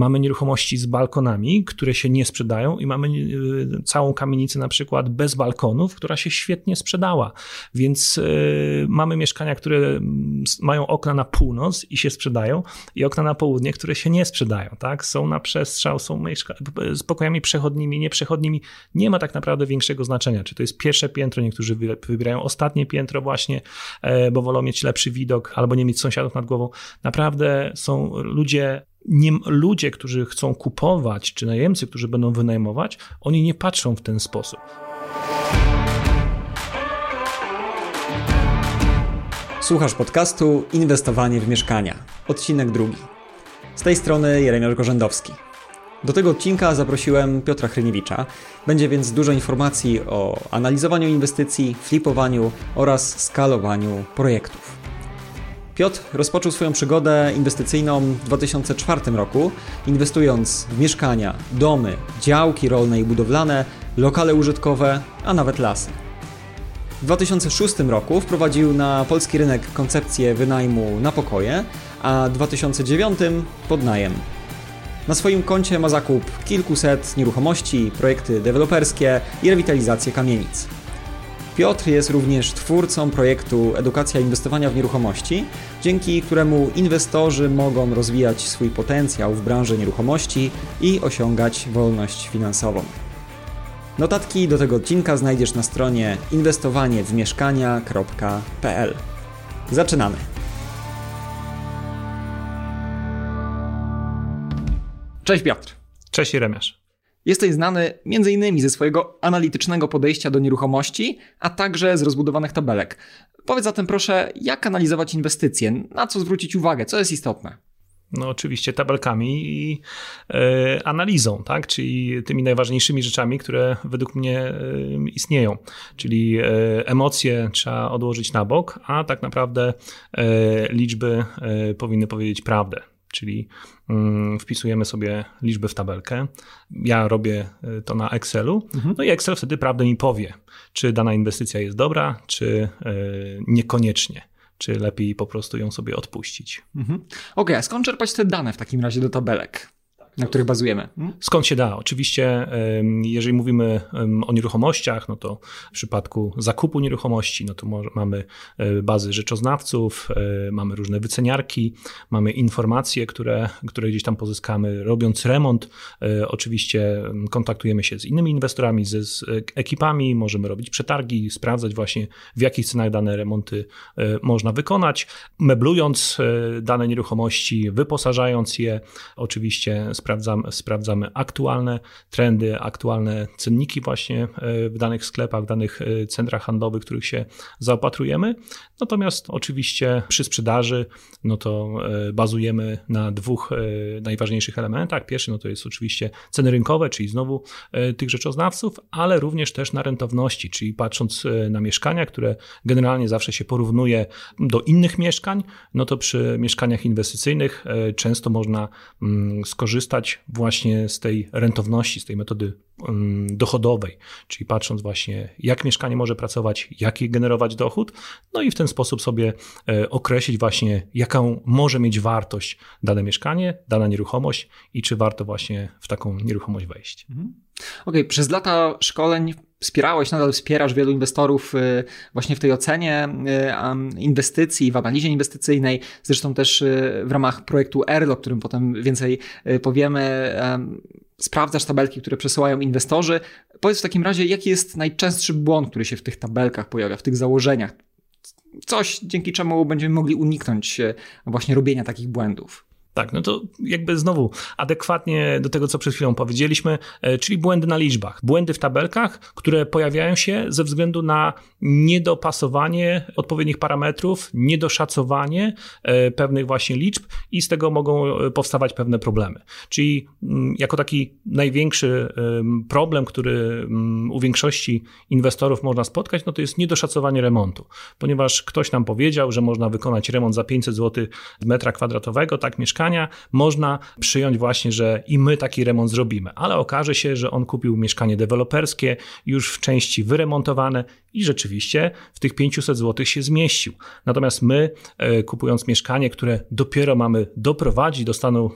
mamy nieruchomości z balkonami, które się nie sprzedają i mamy y, całą kamienicę na przykład bez balkonów, która się świetnie sprzedała. Więc y, mamy mieszkania, które mają okna na północ i się sprzedają i okna na południe, które się nie sprzedają, tak? Są na przestrzał, są z pokojami przechodnimi, nieprzechodnimi. Nie ma tak naprawdę większego znaczenia, czy to jest pierwsze piętro, niektórzy wybierają ostatnie piętro właśnie, e, bo wolą mieć lepszy widok albo nie mieć sąsiadów nad głową. Naprawdę są ludzie nie, ludzie, którzy chcą kupować, czy najemcy, którzy będą wynajmować, oni nie patrzą w ten sposób. Słuchasz podcastu Inwestowanie w mieszkania, odcinek drugi. Z tej strony Jeremiasz Gorzędowski. Do tego odcinka zaprosiłem Piotra Hryniewicza. Będzie więc dużo informacji o analizowaniu inwestycji, flipowaniu oraz skalowaniu projektów. Piotr rozpoczął swoją przygodę inwestycyjną w 2004 roku, inwestując w mieszkania, domy, działki rolne i budowlane, lokale użytkowe, a nawet lasy. W 2006 roku wprowadził na polski rynek koncepcję wynajmu na pokoje, a w 2009 podnajem. Na swoim koncie ma zakup kilkuset nieruchomości, projekty deweloperskie i rewitalizację kamienic. Piotr jest również twórcą projektu Edukacja Inwestowania w Nieruchomości, dzięki któremu inwestorzy mogą rozwijać swój potencjał w branży nieruchomości i osiągać wolność finansową. Notatki do tego odcinka znajdziesz na stronie inwestowaniewmieszkania.pl. Zaczynamy! Cześć Piotr. Cześć Jeremiasz. Jesteś znany m.in. ze swojego analitycznego podejścia do nieruchomości, a także z rozbudowanych tabelek. Powiedz zatem proszę, jak analizować inwestycje, na co zwrócić uwagę, co jest istotne? No oczywiście tabelkami i e, analizą, tak? czyli tymi najważniejszymi rzeczami, które według mnie e, istnieją. Czyli e, emocje trzeba odłożyć na bok, a tak naprawdę liczby powinny powiedzieć prawdę. Czyli mm, wpisujemy sobie liczby w tabelkę. Ja robię y, to na Excelu, mhm. no i Excel wtedy prawdę mi powie, czy dana inwestycja jest dobra, czy y, niekoniecznie czy lepiej po prostu ją sobie odpuścić. Mhm. Okej, okay, a skąd czerpać te dane w takim razie do tabelek? Na których bazujemy. Hmm? Skąd się da? Oczywiście, jeżeli mówimy o nieruchomościach, no to w przypadku zakupu nieruchomości, no to mamy e, bazy rzeczoznawców, e, mamy różne wyceniarki, mamy informacje, które, które gdzieś tam pozyskamy robiąc remont. E, oczywiście kontaktujemy się z innymi inwestorami, z, z ekipami, możemy robić przetargi, sprawdzać właśnie w jakich cenach dane remonty można wykonać, meblując dane nieruchomości, wyposażając je, oczywiście sprawdzamy, sprawdzamy aktualne trendy, aktualne cenniki właśnie e, w danych sklepach, w danych e, centrach handlowych, których się zaopatrujemy. Natomiast oczywiście przy sprzedaży, no to e, bazujemy na dwóch najważniejszych elementach. Pierwszy no to jest oczywiście ceny rynkowe, czyli znowu tych rzeczoznawców, ale również też na rentowności, czyli patrząc na mieszkania, które generalnie zawsze się porównuje do innych mieszkań, no to przy mieszkaniach inwestycyjnych często można mm, skorzystać korzystać właśnie z tej rentowności, z tej metody dochodowej, czyli patrząc właśnie, jak mieszkanie może pracować, jaki generować dochód, no i w ten sposób sobie e, określić właśnie, jaką może mieć wartość dane mieszkanie, dana nieruchomość i czy warto właśnie w taką nieruchomość wejść. Mhm. Okej, okay. przez lata szkoleń wspierałeś, nadal wspierasz wielu inwestorów y, właśnie w tej ocenie y, inwestycji, w analizie inwestycyjnej, zresztą też y, w ramach projektu ERLO, o którym potem więcej powiemy, sprawdzasz tabelki, które przesyłają inwestorzy. Powiedz w takim razie, jaki jest najczęstszy błąd, który się w tych tabelkach pojawia, w tych założeniach? Coś, dzięki czemu będziemy mogli uniknąć właśnie robienia takich błędów. Tak, no to jakby znowu adekwatnie do tego, co przed chwilą powiedzieliśmy, e, czyli błędy na liczbach. Błędy w tabelkach, które pojawiają się ze względu na niedopasowanie odpowiednich parametrów, niedoszacowanie e, pewnych właśnie liczb i z tego mogą e, powstawać pewne problemy. Czyli mm, jako taki największy problem, który mm, u większości inwestorów można spotkać, no to jest niedoszacowanie remontu. Ponieważ ktoś nam powiedział, że można wykonać remont za 500 zł metra kwadratowego, tak mieszkanie mieszkania, można przyjąć właśnie, że i my taki remont zrobimy. Ale okaże się, że on kupił mieszkanie deweloperskie, już w części wyremontowane i rzeczywiście w tych 500 zł się zmieścił. Natomiast my, e, kupując mieszkanie, które dopiero mamy doprowadzić do stanu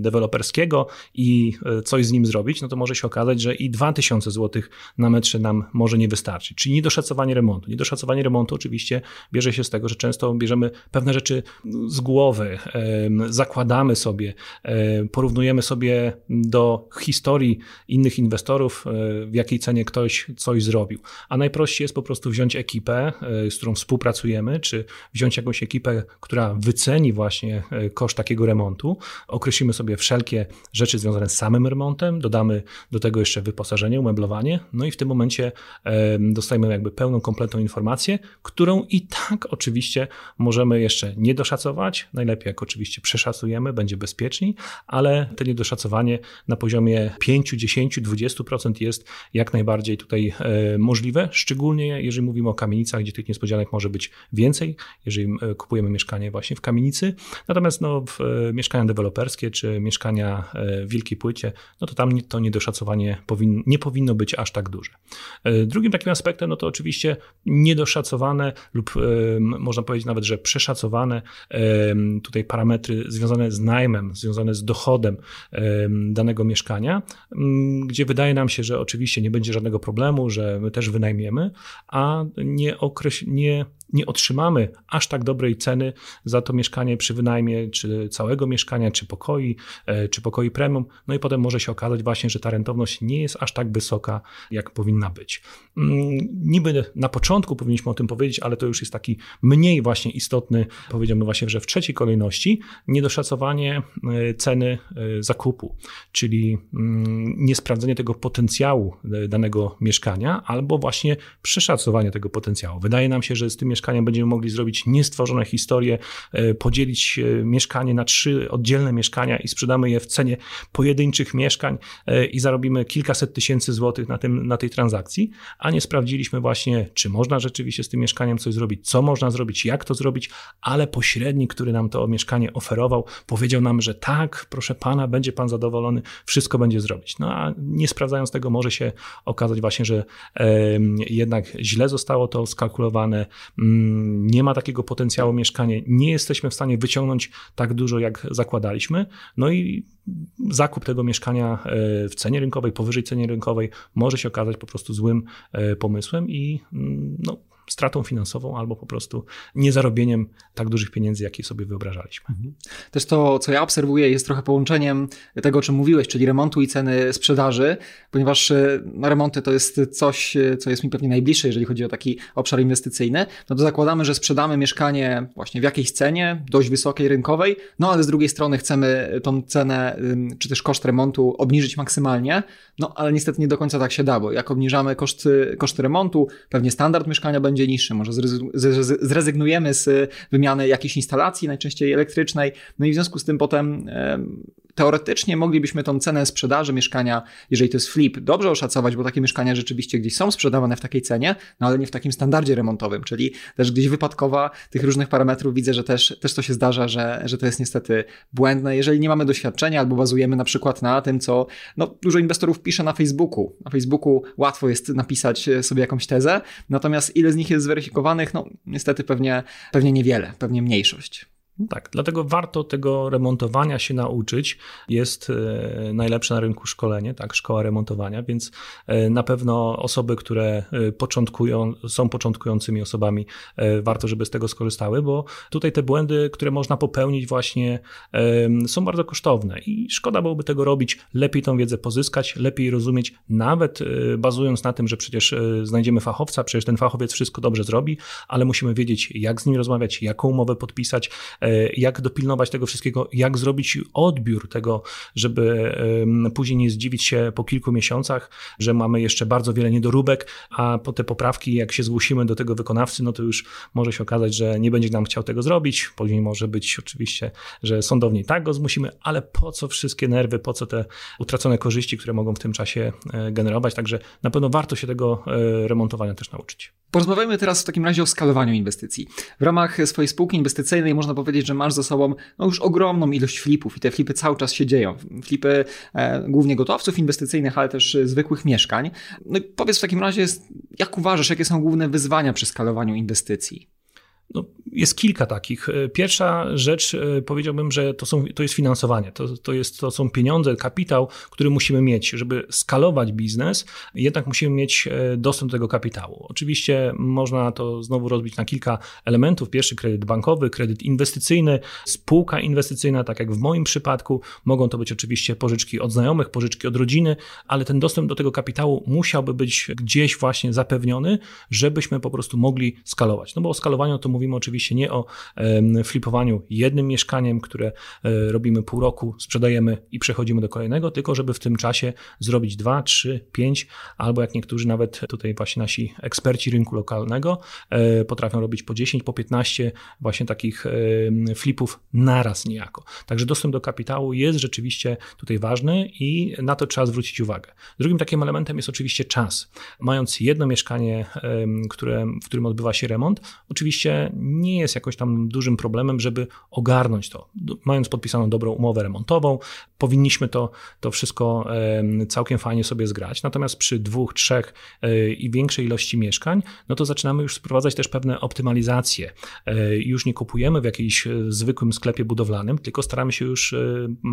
deweloperskiego i e, coś z nim zrobić, no to może się okazać, że i 2000 zł na metrze nam może nie wystarczyć. Czyli niedoszacowanie remontu. Niedoszacowanie remontu oczywiście bierze się z tego, że często bierzemy pewne rzeczy z głowy, zakładamy sobie, e, porównujemy sobie do historii innych inwestorów, w jakiej cenie ktoś coś zrobił. A najprościej jest po prostu wziąć ekipę, e, z którą współpracujemy, czy wziąć jakąś ekipę, która wyceni właśnie e, koszt takiego remontu. Określimy sobie wszelkie rzeczy związane z samym remontem, dodamy do tego jeszcze wyposażenie, umeblowanie, no i w tym momencie e, dostajemy jakby pełną, kompletną informację, którą i tak oczywiście możemy jeszcze nie doszacować. Najlepiej jak oczywiście przeszacujemy, będzie bezpieczniej, ale to niedoszacowanie na poziomie 5, 10, 20% jest jak najbardziej tutaj możliwe, szczególnie szczególnie jeżeli mówimy o kamienicach, gdzie tych niespodzianek może być więcej, jeżeli e, kupujemy mieszkanie właśnie w kamienicy. Natomiast no, e, mieszkania deweloperskie czy mieszkania e, w wielkiej płycie, no to tam to niedoszacowanie powin, nie powinno być aż tak duże. Drugim takim aspektem, no to oczywiście niedoszacowane lub można powiedzieć nawet, że przeszacowane tutaj parametry związane z najmem, związane z dochodem danego mieszkania, gdzie wydaje nam się, że oczywiście nie będzie żadnego problemu, że my też wynajmiemy, a nie, okreś- nie nie otrzymamy aż tak dobrej ceny za to mieszkanie przy wynajmie, czy całego mieszkania, czy pokoi, e, czy pokoi premium. No i potem może się okazać właśnie, że ta rentowność nie jest aż tak wysoka, jak powinna być. Mm, niby na początku powinniśmy o tym powiedzieć, ale to już jest taki mniej właśnie istotny, powiedziałbym właśnie, że w trzeciej kolejności, niedoszacowanie e, ceny e, zakupu, czyli mm, niesprawdzenie tego potencjału danego mieszkania, albo właśnie przeszacowanie tego potencjału. Wydaje nam się, że z tym mieszkaniem mieszkaniem będziemy mogli zrobić niestworzone historie, e, podzielić e, mieszkanie na trzy oddzielne mieszkania i sprzedamy je w cenie pojedynczych mieszkań e, i zarobimy kilkaset tysięcy złotych na, tym, na tej transakcji, a nie sprawdziliśmy właśnie, czy można rzeczywiście z tym mieszkaniem coś zrobić, co można zrobić, jak to zrobić, ale pośrednik, który nam to mieszkanie oferował, powiedział nam, że tak, proszę pana, będzie pan zadowolony, wszystko będzie zrobić. No a nie sprawdzając tego, może się okazać właśnie, że jednak źle zostało to skalkulowane, nie ma takiego potencjału mieszkania, nie jesteśmy w stanie wyciągnąć tak dużo, jak zakładaliśmy. No i zakup tego mieszkania e, w cenie rynkowej, powyżej ceny rynkowej, może się okazać po prostu złym e, pomysłem i mm, no, stratą finansową albo po prostu niezarobieniem tak dużych pieniędzy, jakie sobie wyobrażaliśmy. Mhm. Też to, co ja obserwuję, jest trochę połączeniem tego, o czym mówiłeś, czyli remontu i ceny sprzedaży, ponieważ e, no, remonty to jest coś, e, co jest mi pewnie najbliższe, jeżeli chodzi o taki obszar inwestycyjny. No to zakładamy, że sprzedamy mieszkanie właśnie w jakiejś cenie, dość wysokiej, rynkowej, no ale z drugiej strony chcemy tą cenę, czy też koszt remontu obniżyć maksymalnie, no ale niestety nie do końca tak się da, bo jak obniżamy koszty, koszty remontu, pewnie standard mieszkania będzie będzie niższy, może zrezygnujemy z wymiany jakiejś instalacji, najczęściej elektrycznej, no i w związku z tym potem teoretycznie moglibyśmy tą cenę sprzedaży mieszkania, jeżeli to jest flip, dobrze oszacować, bo takie mieszkania rzeczywiście gdzieś są sprzedawane w takiej cenie, no ale nie w takim standardzie remontowym, czyli też gdzieś wypadkowa tych różnych parametrów widzę, że też, też to się zdarza, że, że to jest niestety błędne, jeżeli nie mamy doświadczenia albo bazujemy na przykład na tym, co no, dużo inwestorów pisze na Facebooku. Na Facebooku łatwo jest napisać sobie jakąś tezę, natomiast ile z nich jest zweryfikowanych, no niestety pewnie, pewnie niewiele, pewnie mniejszość. Tak, dlatego warto tego remontowania się nauczyć. Jest e, najlepsze na rynku szkolenie, tak, szkoła remontowania, więc e, na pewno osoby, które e, początkują, są początkującymi osobami, warto, żeby z tego skorzystały, bo tutaj te błędy, które można popełnić właśnie są bardzo kosztowne i szkoda byłoby tego robić, lepiej tą wiedzę pozyskać, lepiej rozumieć, nawet bazując na tym, że przecież znajdziemy fachowca, przecież ten fachowiec wszystko dobrze zrobi, ale musimy wiedzieć, jak z nim rozmawiać, jaką umowę podpisać, jak dopilnować tego wszystkiego, jak zrobić odbiór tego, żeby później nie zdziwić się po kilku miesiącach, że mamy jeszcze bardzo wiele niedoróbek, a po te poprawki, jak się zgłosimy do tego wykonawcy, no to już może się okazać, że nie będzie nam chciał tego zrobić. Później może być oczywiście, że sądownie tak go zmusimy, ale po co wszystkie nerwy, po co te utracone korzyści, które mogą w tym czasie e, generować. Także na pewno warto się tego e, remontowania też nauczyć. Porozmawiajmy teraz w takim razie o skalowaniu inwestycji. W ramach swojej spółki inwestycyjnej można powiedzieć, powiedzieć, że masz za sobą no już ogromną ilość flipów i te flipy cały czas się dzieją. Flipy e, głównie gotowców inwestycyjnych, ale też zwykłych mieszkań. No powiedz w takim razie, jak uważasz, jakie są główne wyzwania przy skalowaniu inwestycji? No, jest kilka takich. E, pierwsza rzecz, e, powiedziałbym, że to, są, to jest finansowanie. To, to, jest, to są pieniądze, kapitał, który musimy mieć. Żeby skalować biznes, jednak musimy mieć e, dostęp do tego kapitału. Oczywiście można to znowu rozbić na kilka elementów. Pierwszy kredyt bankowy, kredyt inwestycyjny, spółka inwestycyjna, tak jak w moim przypadku. Mogą to być oczywiście pożyczki od znajomych, pożyczki od rodziny, ale ten dostęp do tego kapitału musiałby być gdzieś właśnie zapewniony, żebyśmy po prostu mogli skalować. No bo o skalowaniu to mówimy oczywiście nie o flipowaniu jednym mieszkaniem, które e, robimy pół roku, sprzedajemy i przechodzimy do kolejnego, tylko żeby w tym czasie zrobić dwa, trzy, pięć, albo jak niektórzy nawet tutaj właśnie nasi eksperci rynku lokalnego e, potrafią robić po 10, po 15 właśnie takich flipów naraz niejako. Także dostęp do kapitału jest rzeczywiście tutaj ważny i na to trzeba zwrócić uwagę. Drugim takim elementem jest oczywiście czas. Mając jedno mieszkanie, które, w którym odbywa się remont, oczywiście nie jest jakoś tam dużym problemem, żeby ogarnąć to. Mając podpisaną dobrą umowę remontową, powinniśmy to, to wszystko całkiem fajnie sobie zgrać. Natomiast przy dwóch, trzech e, i większej ilości mieszkań, no to zaczynamy już sprowadzać też pewne optymalizacje. E, już nie kupujemy w jakimś e, zwykłym sklepie budowlanym, tylko staramy się już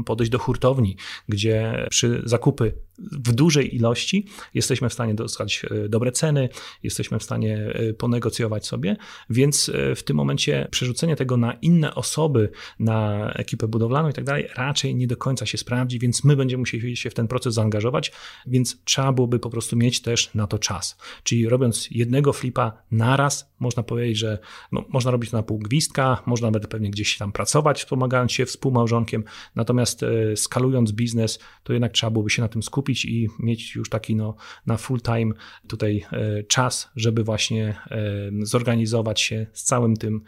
podejść do hurtowni, gdzie przy zakupy w dużej ilości jesteśmy w stanie dostać dobre ceny, jesteśmy w stanie ponegocjować sobie, więc w tym momencie przerzucenie tego na inne osoby, na ekipę budowlaną i tak dalej, raczej nie do końca się sprawdzi, więc my będziemy musieli się w ten proces zaangażować, więc trzeba byłoby po prostu mieć też na to czas. Czyli robiąc jednego flipa naraz, można powiedzieć, że no, można robić to na pół gwizdka, można nawet pewnie gdzieś tam pracować, wspomagając się współmałżonkiem, natomiast e, skalując biznes, to jednak trzeba byłoby się na tym skupić i mieć już taki no, na full time tutaj e, czas, żeby właśnie e, zorganizować się z całym tym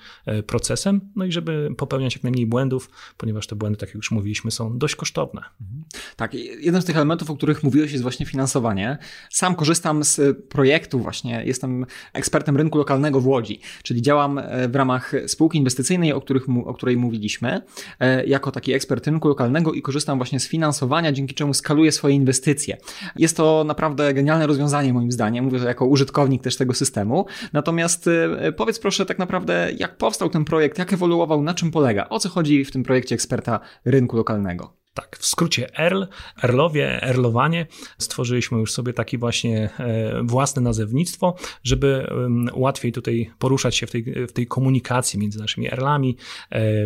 procesem, no i żeby popełniać jak najmniej błędów, ponieważ te błędy, tak jak już mówiliśmy, są dość kosztowne. Mhm. Tak, jeden z tych elementów, o których mówiłeś, jest właśnie finansowanie. Sam korzystam z projektu właśnie, jestem ekspertem rynku lokalnego w Łodzi, czyli działam e, w ramach spółki inwestycyjnej, o, których, o której mówiliśmy, e, jako taki ekspert rynku lokalnego i korzystam właśnie z finansowania, dzięki czemu skaluję swoje inwestycje. Jest to naprawdę genialne rozwiązanie moim zdaniem, mówię to jako użytkownik też tego systemu. Natomiast powiedz proszę tak naprawdę, jak powstał ten projekt, jak ewoluował, na czym polega, o co chodzi w tym projekcie eksperta rynku lokalnego? Tak, w skrócie ERL, ERLowie, ERLowanie. Stworzyliśmy już sobie takie właśnie e, własne nazewnictwo, żeby łatwiej tutaj poruszać się w tej, w tej komunikacji między naszymi ERLami,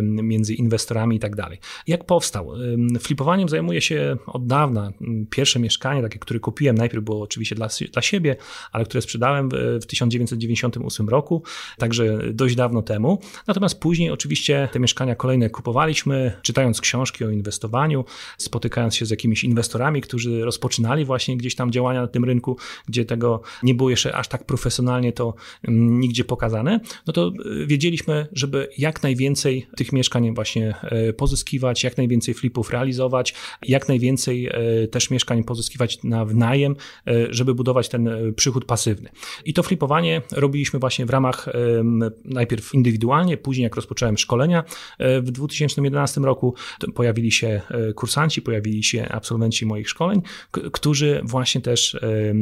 między inwestorami i tak dalej. Jak powstał? Flipowaniem zajmuję się od dawna. Pierwsze mieszkanie, takie, które kupiłem, najpierw było oczywiście dla, dla siebie, ale które sprzedałem w 1998 roku, także dość dawno temu. Natomiast później oczywiście te mieszkania kolejne kupowaliśmy, czytając książki o inwestowaniu, spotykając się z jakimiś inwestorami, którzy rozpoczynali właśnie gdzieś tam działania na tym rynku, gdzie tego nie było jeszcze aż tak profesjonalnie to mm, nigdzie pokazane, no to e, wiedzieliśmy, żeby jak najwięcej tych mieszkań właśnie e, pozyskiwać, jak najwięcej flipów realizować, jak najwięcej e, też mieszkań pozyskiwać na wnajem, żeby budować ten przychód pasywny. I to flipowanie robiliśmy właśnie w ramach najpierw indywidualnie, później jak rozpocząłem szkolenia w 2011 roku, pojawili się kursanci, pojawili się absolwenci moich szkoleń, którzy właśnie też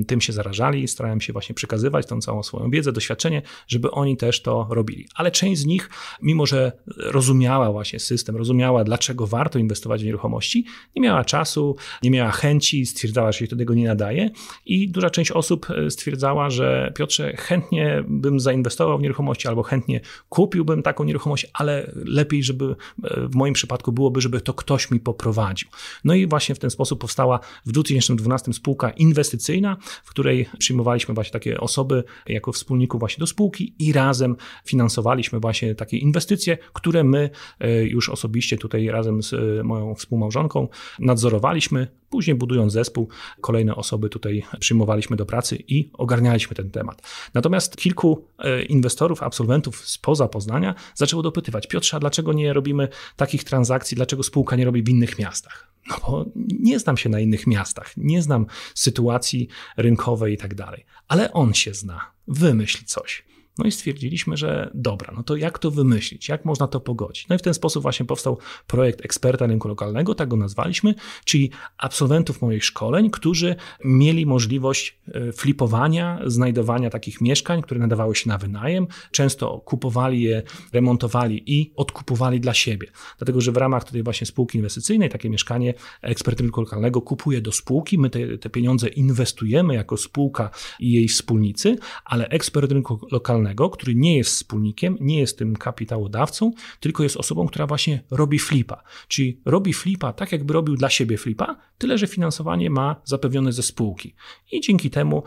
tym się zarażali. Starałem się właśnie przekazywać tą całą swoją wiedzę, doświadczenie, żeby oni też to robili. Ale część z nich, mimo że rozumiała właśnie system, rozumiała, dlaczego warto inwestować w nieruchomości, nie miała czasu, nie miała chęci, stwierdzała, że się do tego nie nadaje. I duża część osób e, stwierdzała, że Piotrze, chętnie bym zainwestował w nieruchomości albo chętnie kupiłbym taką nieruchomość, ale lepiej, żeby e, w moim przypadku byłoby, żeby to ktoś mi poprowadził prowadził. No i właśnie w ten sposób powstała w 2012 spółka inwestycyjna, w której przyjmowaliśmy właśnie takie osoby jako wspólników właśnie do spółki i razem finansowaliśmy właśnie takie inwestycje, które my e, już osobiście tutaj razem z e, moją współmałżonką nadzorowaliśmy, Później budując zespół, kolejne osoby tutaj przyjmowaliśmy do pracy i ogarnialiśmy ten temat. Natomiast kilku e, inwestorów, absolwentów spoza Poznania zaczęło dopytywać, Piotrze, dlaczego nie robimy takich transakcji, dlaczego spółka nie robi w innych miastach? No bo nie znam się na innych miastach, nie znam sytuacji rynkowej i tak dalej, ale on się zna. Wymyśl coś. No i stwierdziliśmy, że dobra, no to jak to wymyślić, jak można to pogodzić? No i w ten sposób właśnie powstał projekt eksperta rynku lokalnego, tak go nazwaliśmy, czyli absolwentów moich szkoleń, którzy mieli możliwość e, flipowania, znajdowania takich mieszkań, które nadawały się na wynajem. Często kupowali je, remontowali i odkupowali dla siebie. Dlatego, że w ramach tej właśnie spółki inwestycyjnej takie mieszkanie ekspert rynku lokalnego kupuje do spółki, my te, te pieniądze inwestujemy jako spółka i jej wspólnicy, ale ekspert rynku lokalnego, który nie jest wspólnikiem, nie jest tym kapitałodawcą, tylko jest osobą, która właśnie robi flipa. Czyli robi flipa tak, jakby robił dla siebie flipa, tyle że finansowanie ma zapewnione ze spółki. I dzięki temu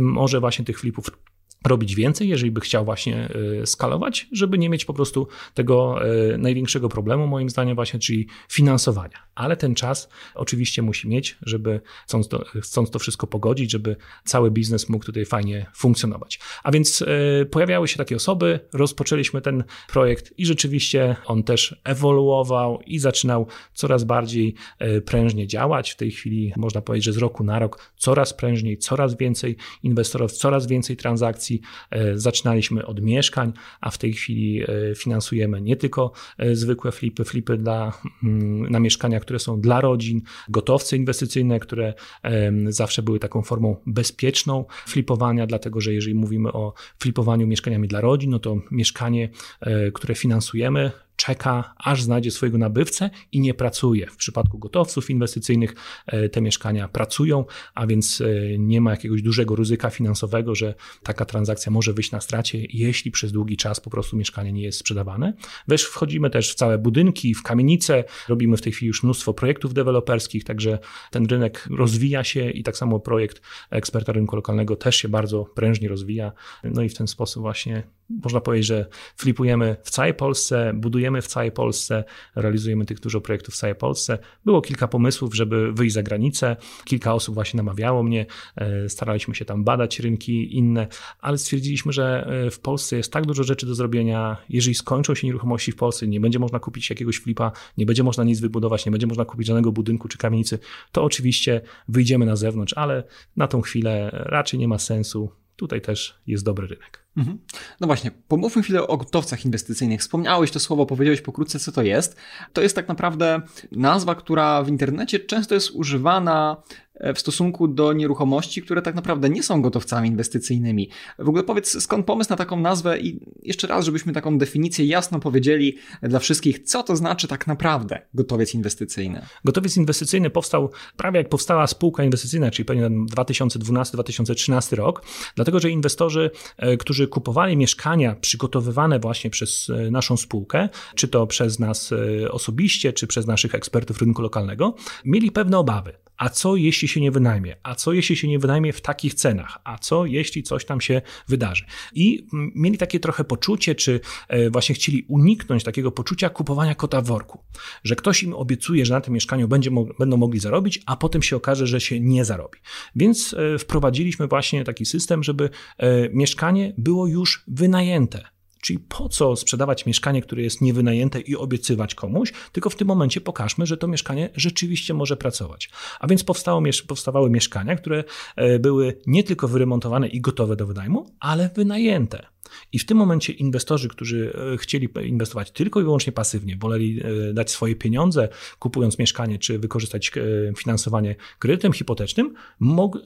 może właśnie tych flipów robić więcej, jeżeli by chciał właśnie y, skalować, żeby nie mieć po prostu tego y, największego problemu, moim zdaniem, właśnie, czyli finansowania. Ale ten czas oczywiście musi mieć, żeby chcąc to, chcąc to wszystko pogodzić, żeby cały biznes mógł tutaj fajnie funkcjonować. A więc y, pojawiały się takie osoby, rozpoczęliśmy ten projekt i rzeczywiście on też ewoluował i zaczynał coraz bardziej prężnie działać. W tej chwili można powiedzieć, że z roku na rok coraz prężniej, coraz więcej inwestorów, coraz więcej transakcji E, zaczynaliśmy od mieszkań, a w tej chwili e, finansujemy nie tylko e, zwykłe flipy, flipy dla, mm, na mieszkania, które są dla rodzin, gotowce inwestycyjne, które zawsze były taką formą bezpieczną flipowania, dlatego że jeżeli mówimy o flipowaniu mieszkaniami dla rodzin, no to mieszkanie, które finansujemy, czeka, aż znajdzie swojego nabywcę i nie pracuje. W przypadku gotowców inwestycyjnych e, te mieszkania pracują, a więc e, nie ma jakiegoś dużego ryzyka finansowego, że taka transakcja może wyjść na stracie, jeśli przez długi czas po prostu mieszkanie nie jest sprzedawane. Wiesz, wchodzimy też w całe budynki, w kamienice, robimy w tej chwili już mnóstwo projektów deweloperskich, także ten rynek rozwija się i tak samo projekt eksperta rynku lokalnego też się bardzo prężnie rozwija. No i w ten sposób właśnie można powiedzieć, że flipujemy w całej Polsce, budujemy w całej Polsce, realizujemy tych dużo projektów w całej Polsce. Było kilka pomysłów, żeby wyjść za granicę. Kilka osób właśnie namawiało mnie, e, staraliśmy się tam badać rynki inne, ale stwierdziliśmy, że e, w Polsce jest tak dużo rzeczy do zrobienia. Jeżeli skończą się nieruchomości w Polsce, nie będzie można kupić jakiegoś flipa, nie będzie można nic wybudować, nie będzie można kupić żadnego budynku czy kamienicy, to oczywiście wyjdziemy na zewnątrz, ale na tą chwilę raczej nie ma sensu. Tutaj też jest dobry rynek. Mhm. No właśnie, pomówmy chwilę o gotowcach inwestycyjnych. Wspomniałeś to słowo, powiedziałeś pokrótce, co to jest. To jest tak naprawdę nazwa, która w internecie często jest używana E, w stosunku do nieruchomości, które tak naprawdę nie są gotowcami inwestycyjnymi. W ogóle powiedz, skąd pomysł na taką nazwę i jeszcze raz, żebyśmy taką definicję jasno powiedzieli dla wszystkich, co to znaczy tak naprawdę gotowiec inwestycyjny. Gotowiec inwestycyjny powstał prawie jak powstała spółka inwestycyjna, czyli pewnie 2012-2013 rok, dlatego że inwestorzy, e, kupowali mieszkania przygotowywane właśnie przez e, naszą spółkę, czy to przez nas osobiście, czy przez naszych ekspertów rynku lokalnego, mieli pewne obawy. A co jeśli się nie wynajmie? A co jeśli się nie wynajmie w takich cenach? A co jeśli coś tam się wydarzy? I mieli takie trochę poczucie, czy e, właśnie chcieli uniknąć takiego poczucia kupowania kota w worku, że ktoś im obiecuje, że na tym mieszkaniu będzie, będą mogli zarobić, a potem się okaże, że się nie zarobi. Więc e, wprowadziliśmy właśnie taki system, żeby e, mieszkanie było już wynajęte Czyli po co sprzedawać mieszkanie, które jest niewynajęte i obiecywać komuś, tylko w tym momencie pokażmy, że to mieszkanie rzeczywiście może pracować. A więc powstało, powstawały mieszkania, które e, były nie tylko wyremontowane i gotowe do wynajmu, ale wynajęte. I w tym momencie inwestorzy, którzy e, chcieli inwestować tylko i wyłącznie pasywnie, woleli e, dać swoje pieniądze, kupując mieszkanie, czy wykorzystać e, finansowanie kredytem hipotecznym,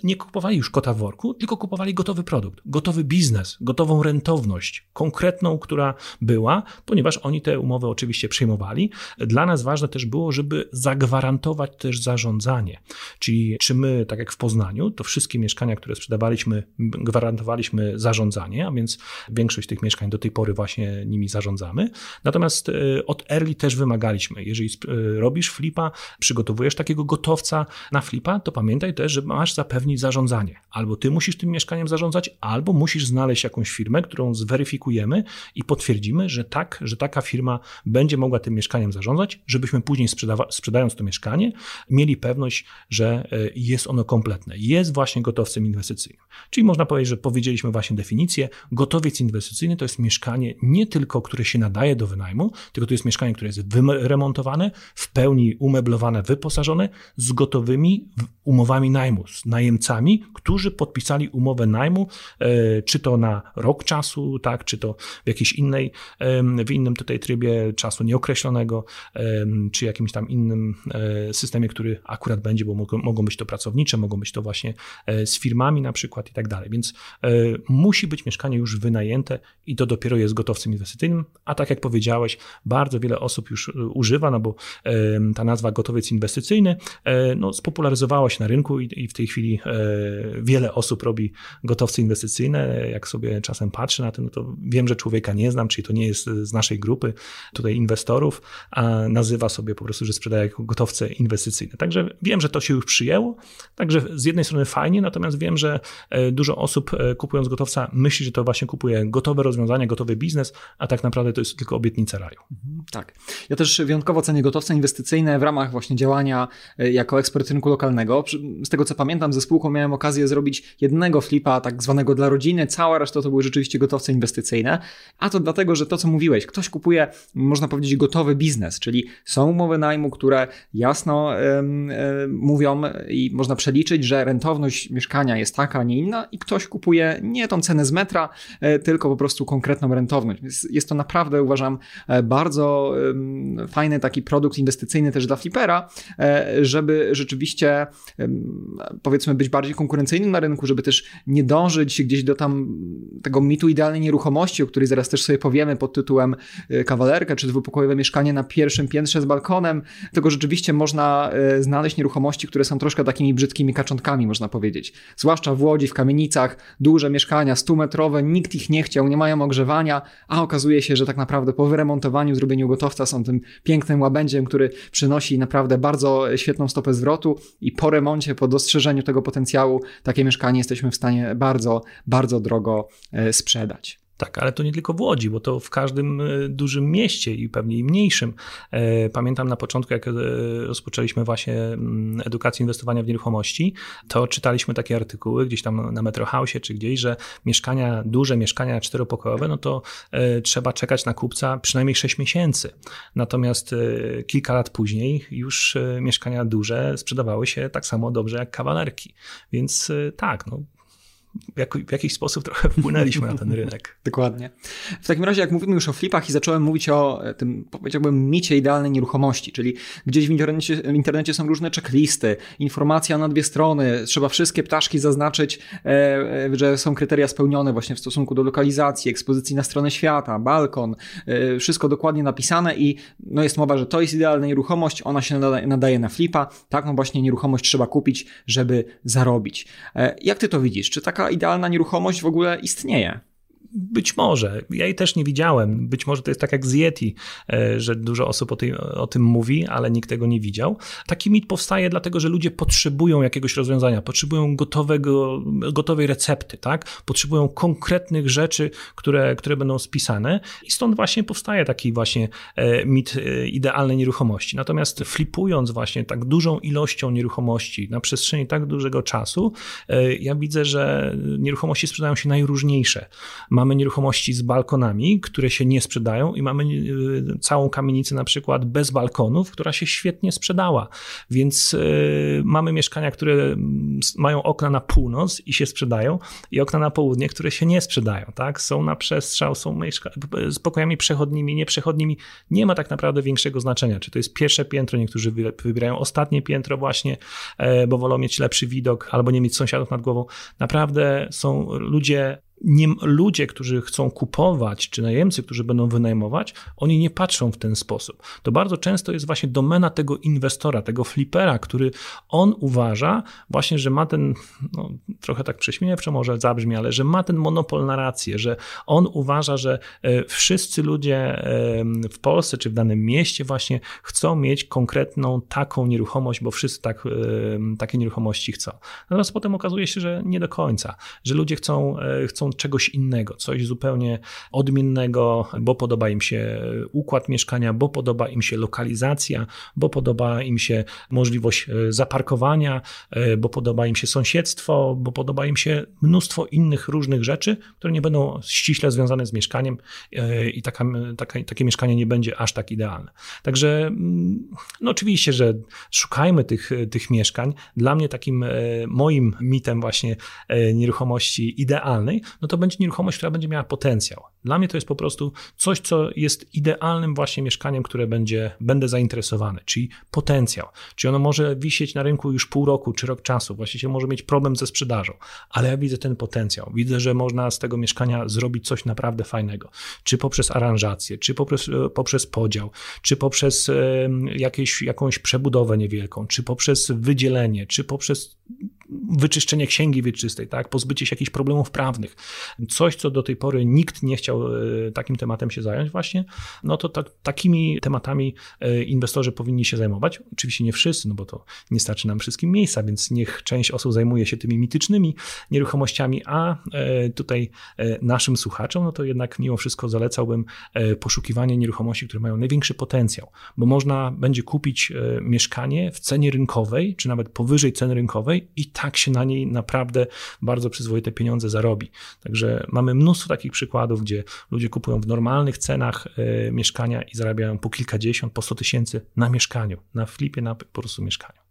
nie kupowali już kota w worku, tylko kupowali gotowy produkt, gotowy biznes, gotową rentowność, konkretną, która była, ponieważ oni te umowy oczywiście przyjmowali. Dla nas ważne też było, żeby zagwarantować też zarządzanie. Czyli czy my, tak jak w Poznaniu, to wszystkie mieszkania, które sprzedawaliśmy, gwarantowaliśmy zarządzanie, a więc Większość tych mieszkań do tej pory właśnie nimi zarządzamy. Natomiast e, od Early też wymagaliśmy, jeżeli e, robisz flipa, przygotowujesz takiego gotowca na flipa, to pamiętaj też, że masz zapewnić zarządzanie. Albo ty musisz tym mieszkaniem zarządzać, albo musisz znaleźć jakąś firmę, którą zweryfikujemy i potwierdzimy, że tak, że taka firma będzie mogła tym mieszkaniem zarządzać, żebyśmy później sprzedając to mieszkanie, mieli pewność, że e, jest ono kompletne. Jest właśnie gotowcem inwestycyjnym. Czyli można powiedzieć, że powiedzieliśmy właśnie definicję, gotowiec inwestycyjny to jest mieszkanie nie tylko, które się nadaje do wynajmu, tylko to jest mieszkanie, które jest wyremontowane, w pełni umeblowane, wyposażone, z gotowymi umowami najmu, z najemcami, którzy podpisali umowę najmu, e, czy to na rok czasu, tak, czy to w jakiejś innej, w innym tutaj trybie czasu nieokreślonego, czy jakimś tam innym e, systemie, który akurat będzie, bo mogą być to pracownicze, mogą być to właśnie e, z firmami na przykład i tak dalej. Więc musi być mieszkanie już wynajęte i to dopiero jest gotowcem inwestycyjnym, a tak jak powiedziałeś, bardzo wiele osób już używa, no bo ta nazwa gotowiec inwestycyjny no, spopularyzowała się na rynku i, w tej chwili e, wiele osób robi gotowce inwestycyjne. Jak sobie czasem patrzę na to, no to wiem, że człowieka nie znam, czyli to nie jest z naszej grupy tutaj inwestorów, a nazywa sobie po prostu, że sprzedaje jako gotowce inwestycyjne. Także wiem, że to się już przyjęło. Także z jednej strony fajnie, natomiast wiem, że e, dużo osób e, kupując gotowca myśli, że to właśnie kupuje gotowe rozwiązania, gotowy biznes, a tak naprawdę to jest tylko obietnica raju. Mhm, tak. Ja też wyjątkowo cenię gotowce inwestycyjne w ramach właśnie działania jako ekspert rynku lokalnego z tego co pamiętam, ze spółką miałem okazję zrobić jednego flipa, tak zwanego dla rodziny, cała reszta to były rzeczywiście gotowce inwestycyjne, a to dlatego, że to co mówiłeś, ktoś kupuje, można powiedzieć, gotowy biznes, czyli są umowy najmu, które jasno mówią i można przeliczyć, że rentowność mieszkania jest taka, a nie inna i ktoś kupuje nie tą cenę z metra, e, tylko po prostu konkretną rentowność. Jest, jest to naprawdę, uważam, e, bardzo fajny taki produkt inwestycyjny też dla flipera, e, żeby rzeczywiście powiedzmy być bardziej konkurencyjnym na rynku, żeby też nie dążyć gdzieś do tam tego mitu idealnej nieruchomości, o której zaraz też sobie powiemy pod tytułem y, kawalerka czy dwupokojowe mieszkanie na pierwszym piętrze z balkonem, tylko rzeczywiście można znaleźć nieruchomości, które są troszkę takimi brzydkimi kaczątkami, można powiedzieć. Zwłaszcza w Łodzi, w kamienicach, duże mieszkania, 100-metrowe, nikt ich nie chciał, nie mają ogrzewania, a okazuje się, że tak naprawdę po wyremontowaniu, zrobieniu gotowca są tym pięknym łabędziem, który przynosi naprawdę bardzo świetną stopę zwrotu i po remoncie, po dostrzeżeniu tego potencjału, takie mieszkanie jesteśmy w stanie bardzo, bardzo drogo e, sprzedać. Tak, ale to nie tylko w Łodzi, bo to w każdym e, dużym mieście i pewnie i mniejszym. E, pamiętam na początku, jak rozpoczęliśmy właśnie mm, edukację inwestowania w nieruchomości, to czytaliśmy takie artykuły gdzieś tam na Metro House czy gdzieś, że mieszkania, duże mieszkania czteropokojowe, no to trzeba czekać na kupca przynajmniej 6 miesięcy. Natomiast kilka lat później już mieszkania duże sprzedawały się tak samo dobrze jak kawalerki. Więc tak, no, w jakiś sposób trochę wpłynęliśmy na ten rynek. Dokładnie. W takim razie, jak mówimy już o flipach i zacząłem mówić o e, tym, powiedziałbym, micie idealnej nieruchomości, czyli gdzieś w internecie, w internecie są różne checklisty, informacja na dwie strony, trzeba wszystkie ptaszki zaznaczyć, e, e, że są kryteria spełnione właśnie w stosunku do lokalizacji, ekspozycji na stronę świata, balkon, wszystko dokładnie napisane i no jest mowa, że to jest idealna nieruchomość, ona się nadaje na flipa, taką właśnie nieruchomość trzeba kupić, żeby zarobić. Jak ty to widzisz? Czy taka idealna nieruchomość w ogóle istnieje. Być może. Ja jej też nie widziałem. Być może to jest tak jak z Yeti, e, że dużo osób o, tej, o, tym mówi, ale nikt tego nie widział. Taki mit powstaje dlatego, że ludzie potrzebują jakiegoś rozwiązania, potrzebują gotowego, gotowej recepty, tak? Potrzebują konkretnych rzeczy, które, które będą spisane i stąd właśnie powstaje taki właśnie e, mit e, idealnej nieruchomości. Natomiast flipując właśnie tak dużą ilością nieruchomości na przestrzeni tak dużego czasu, ja widzę, że nieruchomości sprzedają się najróżniejsze. Ma mamy nieruchomości z balkonami, które się nie sprzedają i mamy y, całą kamienicę na przykład bez balkonów, która się świetnie sprzedała. Więc y, mamy mieszkania, które mają okna na północ i się sprzedają i okna na południe, które się nie sprzedają, tak? Są na przestrzał, są z pokojami przechodnimi, nieprzechodnimi. Nie ma tak naprawdę większego znaczenia, czy to jest pierwsze piętro, niektórzy wybierają ostatnie piętro właśnie, e, bo wolą mieć lepszy widok albo nie mieć sąsiadów nad głową. Naprawdę są ludzie nie, ludzie, którzy chcą kupować, czy najemcy, którzy będą wynajmować, oni nie patrzą w ten sposób. To bardzo często jest właśnie domena tego inwestora, tego flipera, który on uważa właśnie, że ma ten, no, trochę tak prześmiewczo może zabrzmi, ale że ma ten monopol na rację, że on uważa, że e, wszyscy ludzie w Polsce, czy w danym mieście właśnie chcą mieć konkretną taką nieruchomość, bo wszyscy tak, takie nieruchomości chcą. Natomiast potem okazuje się, że nie do końca, że ludzie chcą, e, chcą czegoś innego, coś zupełnie odmiennego, bo podoba im się układ mieszkania, bo podoba im się lokalizacja, bo podoba im się możliwość e, zaparkowania, e, bo podoba im się sąsiedztwo, bo podoba im się mnóstwo innych różnych rzeczy, które nie będą ściśle związane z mieszkaniem e, i taka, taka, takie mieszkanie nie będzie aż tak idealne. Także mm, no oczywiście, że szukajmy tych, tych mieszkań. Dla mnie takim moim mitem właśnie nieruchomości idealnej, no to będzie nieruchomość, która będzie miała potencjał. Dla mnie to jest po prostu coś, co jest idealnym właśnie mieszkaniem, które będzie, będę zainteresowany, czyli potencjał. Czyli ono może wisieć na rynku już pół roku czy rok czasu, właściwie może mieć problem ze sprzedażą, ale ja widzę ten potencjał. Widzę, że można z tego mieszkania zrobić coś naprawdę fajnego. Czy poprzez aranżację, czy poprzez, poprzez podział, czy poprzez jakieś, jakąś przebudowę niewielką, czy poprzez wydzielenie, czy poprzez wyczyszczenie księgi wieczystej, tak? pozbycie się jakichś problemów prawnych. Coś, co do tej pory nikt nie chciał e, takim tematem się zająć właśnie, no to tak, takimi tematami e, inwestorzy powinni się zajmować. Oczywiście nie wszyscy, no bo to nie starczy nam wszystkim miejsca, więc niech część osób zajmuje się tymi mitycznymi nieruchomościami, a e, tutaj naszym słuchaczom, no to jednak mimo wszystko zalecałbym poszukiwanie nieruchomości, które mają największy potencjał, bo można będzie kupić mieszkanie w cenie rynkowej, czy nawet powyżej ceny rynkowej i tak się na niej naprawdę bardzo przyzwoite pieniądze zarobi. Także mamy mnóstwo takich przykładów, gdzie ludzie kupują w normalnych cenach y, mieszkania i zarabiają po kilkadziesiąt, po sto tysięcy na mieszkaniu, na flipie, na po prostu mieszkaniu.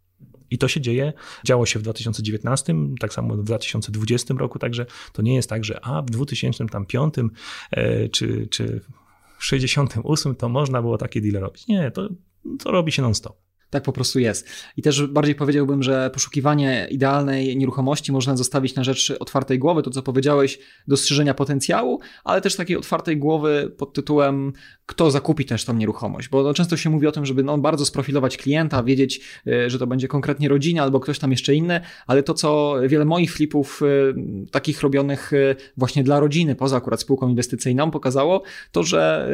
I to się dzieje, działo się w 2019, tak samo w 2020 roku, także to nie jest tak, że a w 2005 e, czy, czy w 68 to można było takie deal robić. Nie, to, to robi się non-stop. Tak po prostu jest. I też bardziej powiedziałbym, że poszukiwanie idealnej nieruchomości można zostawić na rzecz otwartej głowy, to co powiedziałeś, dostrzeżenia potencjału, ale też takiej otwartej głowy pod tytułem, kto zakupi też tą nieruchomość. Bo no, często się mówi o tym, żeby no, bardzo sprofilować klienta, wiedzieć, y, że to będzie konkretnie rodzina albo ktoś tam jeszcze inny, ale to, co wiele moich flipów y, takich robionych y, właśnie dla rodziny, poza akurat spółką inwestycyjną, pokazało, to, że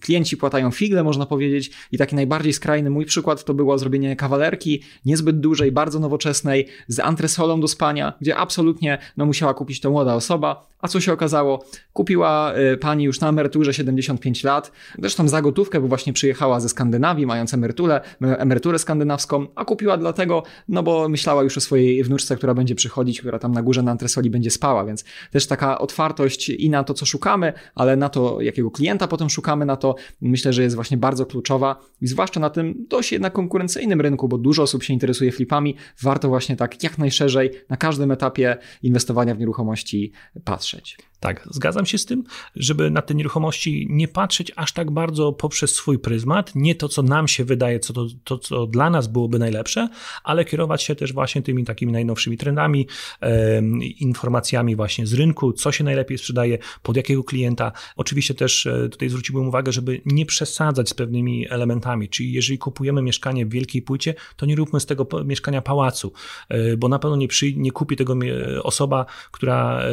klienci płatają figle, można powiedzieć, i taki najbardziej skrajny mój przykład to było zrobienie kawalerki niezbyt dużej, bardzo nowoczesnej, z antresolą do spania, gdzie absolutnie no, musiała kupić to młoda osoba. A co się okazało? Kupiła pani już na emeryturze 75 lat, zresztą za gotówkę, bo właśnie przyjechała ze Skandynawii, mając emeryturę, emeryturę skandynawską, a kupiła dlatego, no bo myślała już o swojej wnuczce, która będzie przychodzić, która tam na górze na antresoli będzie spała, więc też taka otwartość i na to, co szukamy, ale na to, jakiego klienta potem szukamy, na to myślę, że jest właśnie bardzo kluczowa i zwłaszcza na tym dość jednak konkurencyjnym rynku, bo dużo osób się interesuje flipami, warto właśnie tak jak najszerzej na każdym etapie inwestowania w nieruchomości patrzeć. Tak, zgadzam się z tym, żeby na te nieruchomości nie patrzeć aż tak bardzo poprzez swój pryzmat, nie to, co nam się wydaje, co to, to co dla nas byłoby najlepsze, ale kierować się też właśnie tymi takimi najnowszymi trendami, e, informacjami właśnie z rynku, co się najlepiej sprzedaje, pod jakiego klienta. Oczywiście też e, tutaj zwróciłbym uwagę, żeby nie przesadzać z pewnymi elementami, czyli jeżeli kupujemy mieszkanie w wielkiej płycie, to nie róbmy z tego mieszkania pałacu, e, bo na pewno nie, przy, nie kupi tego osoba, która e,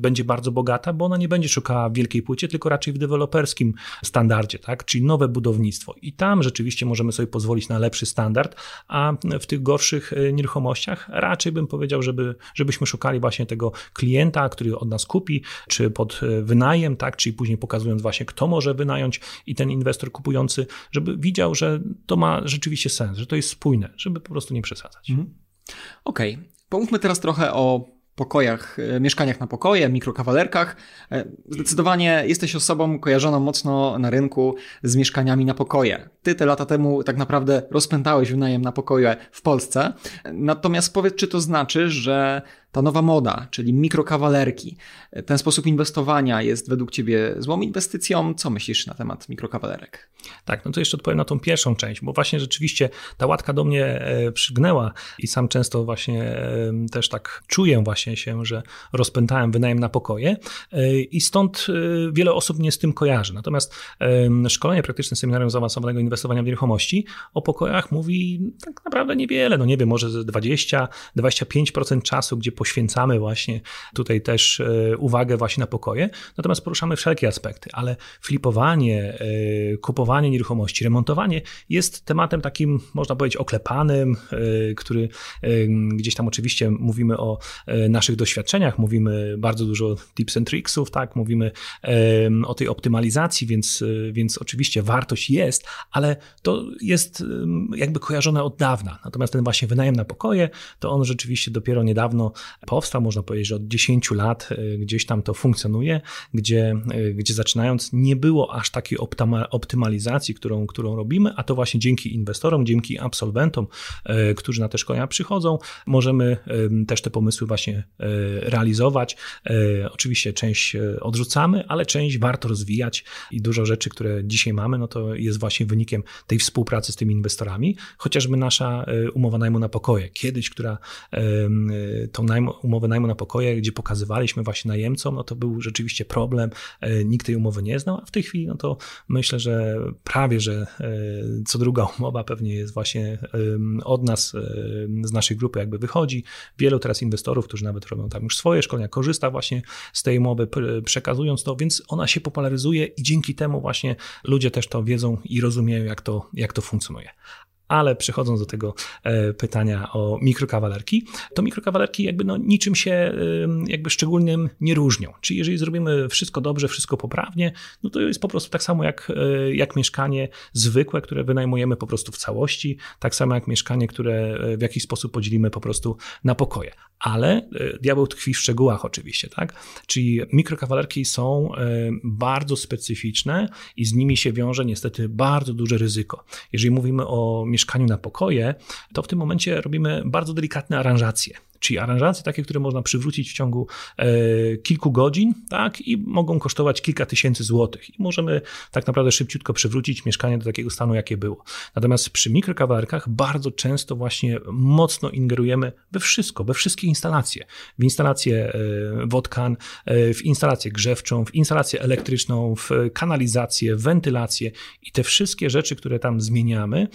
będzie bardzo bogata, bo ona nie będzie szukała w wielkiej płycie, tylko raczej w deweloperskim standardzie, tak? czyli nowe budownictwo. I tam rzeczywiście możemy sobie pozwolić na lepszy standard, a w tych gorszych e, nieruchomościach raczej bym powiedział, żeby, żebyśmy szukali właśnie tego klienta, który od nas kupi, czy pod e, wynajem, tak? czyli później pokazując właśnie, kto może wynająć i ten inwestor kupujący, żeby widział, że to ma rzeczywiście sens, że to jest spójne, żeby po prostu nie przesadzać. Mhm. Okej, okay. pomówmy teraz trochę o pokojach, e, mieszkaniach na pokoje, mikrokawalerkach. E, zdecydowanie jesteś osobą kojarzoną mocno na rynku z mieszkaniami na pokoje. Ty te lata temu tak naprawdę rozpętałeś wynajem na pokoje w Polsce. Natomiast powiedz, czy to znaczy, że ta nowa moda, czyli mikrokawalerki, ten sposób inwestowania jest według Ciebie złą inwestycją? Co myślisz na temat mikrokawalerek? Tak, no to jeszcze odpowiem na tą pierwszą część, bo właśnie rzeczywiście ta łatka do mnie e, przygnęła i sam często właśnie też tak czuję właśnie się, że rozpętałem wynajem na pokoje e, i stąd e, wiele osób mnie z tym kojarzy. Natomiast szkolenie praktyczne Seminarium Zaawansowanego Inwestowania w Nieruchomości o pokojach mówi tak naprawdę niewiele, no nie wiem, może 20-25% czasu, gdzie poświęcamy właśnie tutaj też uwagę właśnie na pokoje, natomiast poruszamy wszelkie aspekty, ale flipowanie, kupowanie nieruchomości, remontowanie jest tematem takim, można powiedzieć, oklepanym, który gdzieś tam oczywiście mówimy o naszych doświadczeniach, mówimy bardzo dużo tips and tricksów, tak, mówimy o tej optymalizacji, więc, więc oczywiście wartość jest, ale to jest jakby kojarzone od dawna. Natomiast ten właśnie wynajem na pokoje, to on rzeczywiście dopiero niedawno powstał, można powiedzieć, że od 10 lat e, gdzieś tam to funkcjonuje, gdzie, e, gdzie zaczynając nie było aż takiej optymalizacji, którą, którą robimy, a to właśnie dzięki inwestorom, dzięki absolwentom, e, którzy na te szkolenia przychodzą, możemy też te pomysły właśnie realizować. Oczywiście część odrzucamy, ale część warto rozwijać i dużo rzeczy, które dzisiaj mamy, no to jest właśnie wynikiem tej współpracy z tymi inwestorami, chociażby nasza umowa najmu na pokoje. Kiedyś, która tą najmu, umowę najmu na pokoje, gdzie pokazywaliśmy właśnie najemcom, no to był rzeczywiście problem, e, nikt tej umowy nie znał, a w tej chwili, no to myślę, że prawie, że co druga umowa pewnie jest właśnie od nas, z naszej grupy jakby wychodzi. Wielu teraz inwestorów, którzy nawet robią tam już swoje szkolenia, korzysta właśnie z tej umowy, przekazując to, więc ona się popularyzuje i dzięki temu właśnie ludzie też to wiedzą i rozumieją, jak to, jak to funkcjonuje. Ale przechodząc do tego e, pytania o mikrokawalerki, to mikrokawalerki jakby no niczym się jakby szczególnym nie różnią. Czyli jeżeli zrobimy wszystko dobrze, wszystko poprawnie, no to jest po prostu tak samo jak, e, jak mieszkanie zwykłe, które wynajmujemy po prostu w całości, tak samo jak mieszkanie, które e, w jakiś sposób podzielimy po prostu na pokoje. Ale diabeł tkwi w szczegółach oczywiście, tak? Czyli mikrokawalerki są bardzo specyficzne i z nimi się wiąże niestety bardzo duże ryzyko. Jeżeli mówimy o mieszkaniu na pokoje, to w tym momencie robimy bardzo delikatne aranżacje czyli aranżacje takie, które można przywrócić w ciągu e, kilku godzin, tak, i mogą kosztować kilka tysięcy złotych. I możemy tak naprawdę szybciutko przywrócić mieszkanie do takiego stanu, jakie było. Natomiast przy mikrokawalerkach bardzo często właśnie mocno ingerujemy we wszystko, we wszystkie instalacje. W instalację e, wodkan, e, w instalację grzewczą, w instalację elektryczną, w kanalizację, wentylację i te wszystkie rzeczy, które tam zmieniamy,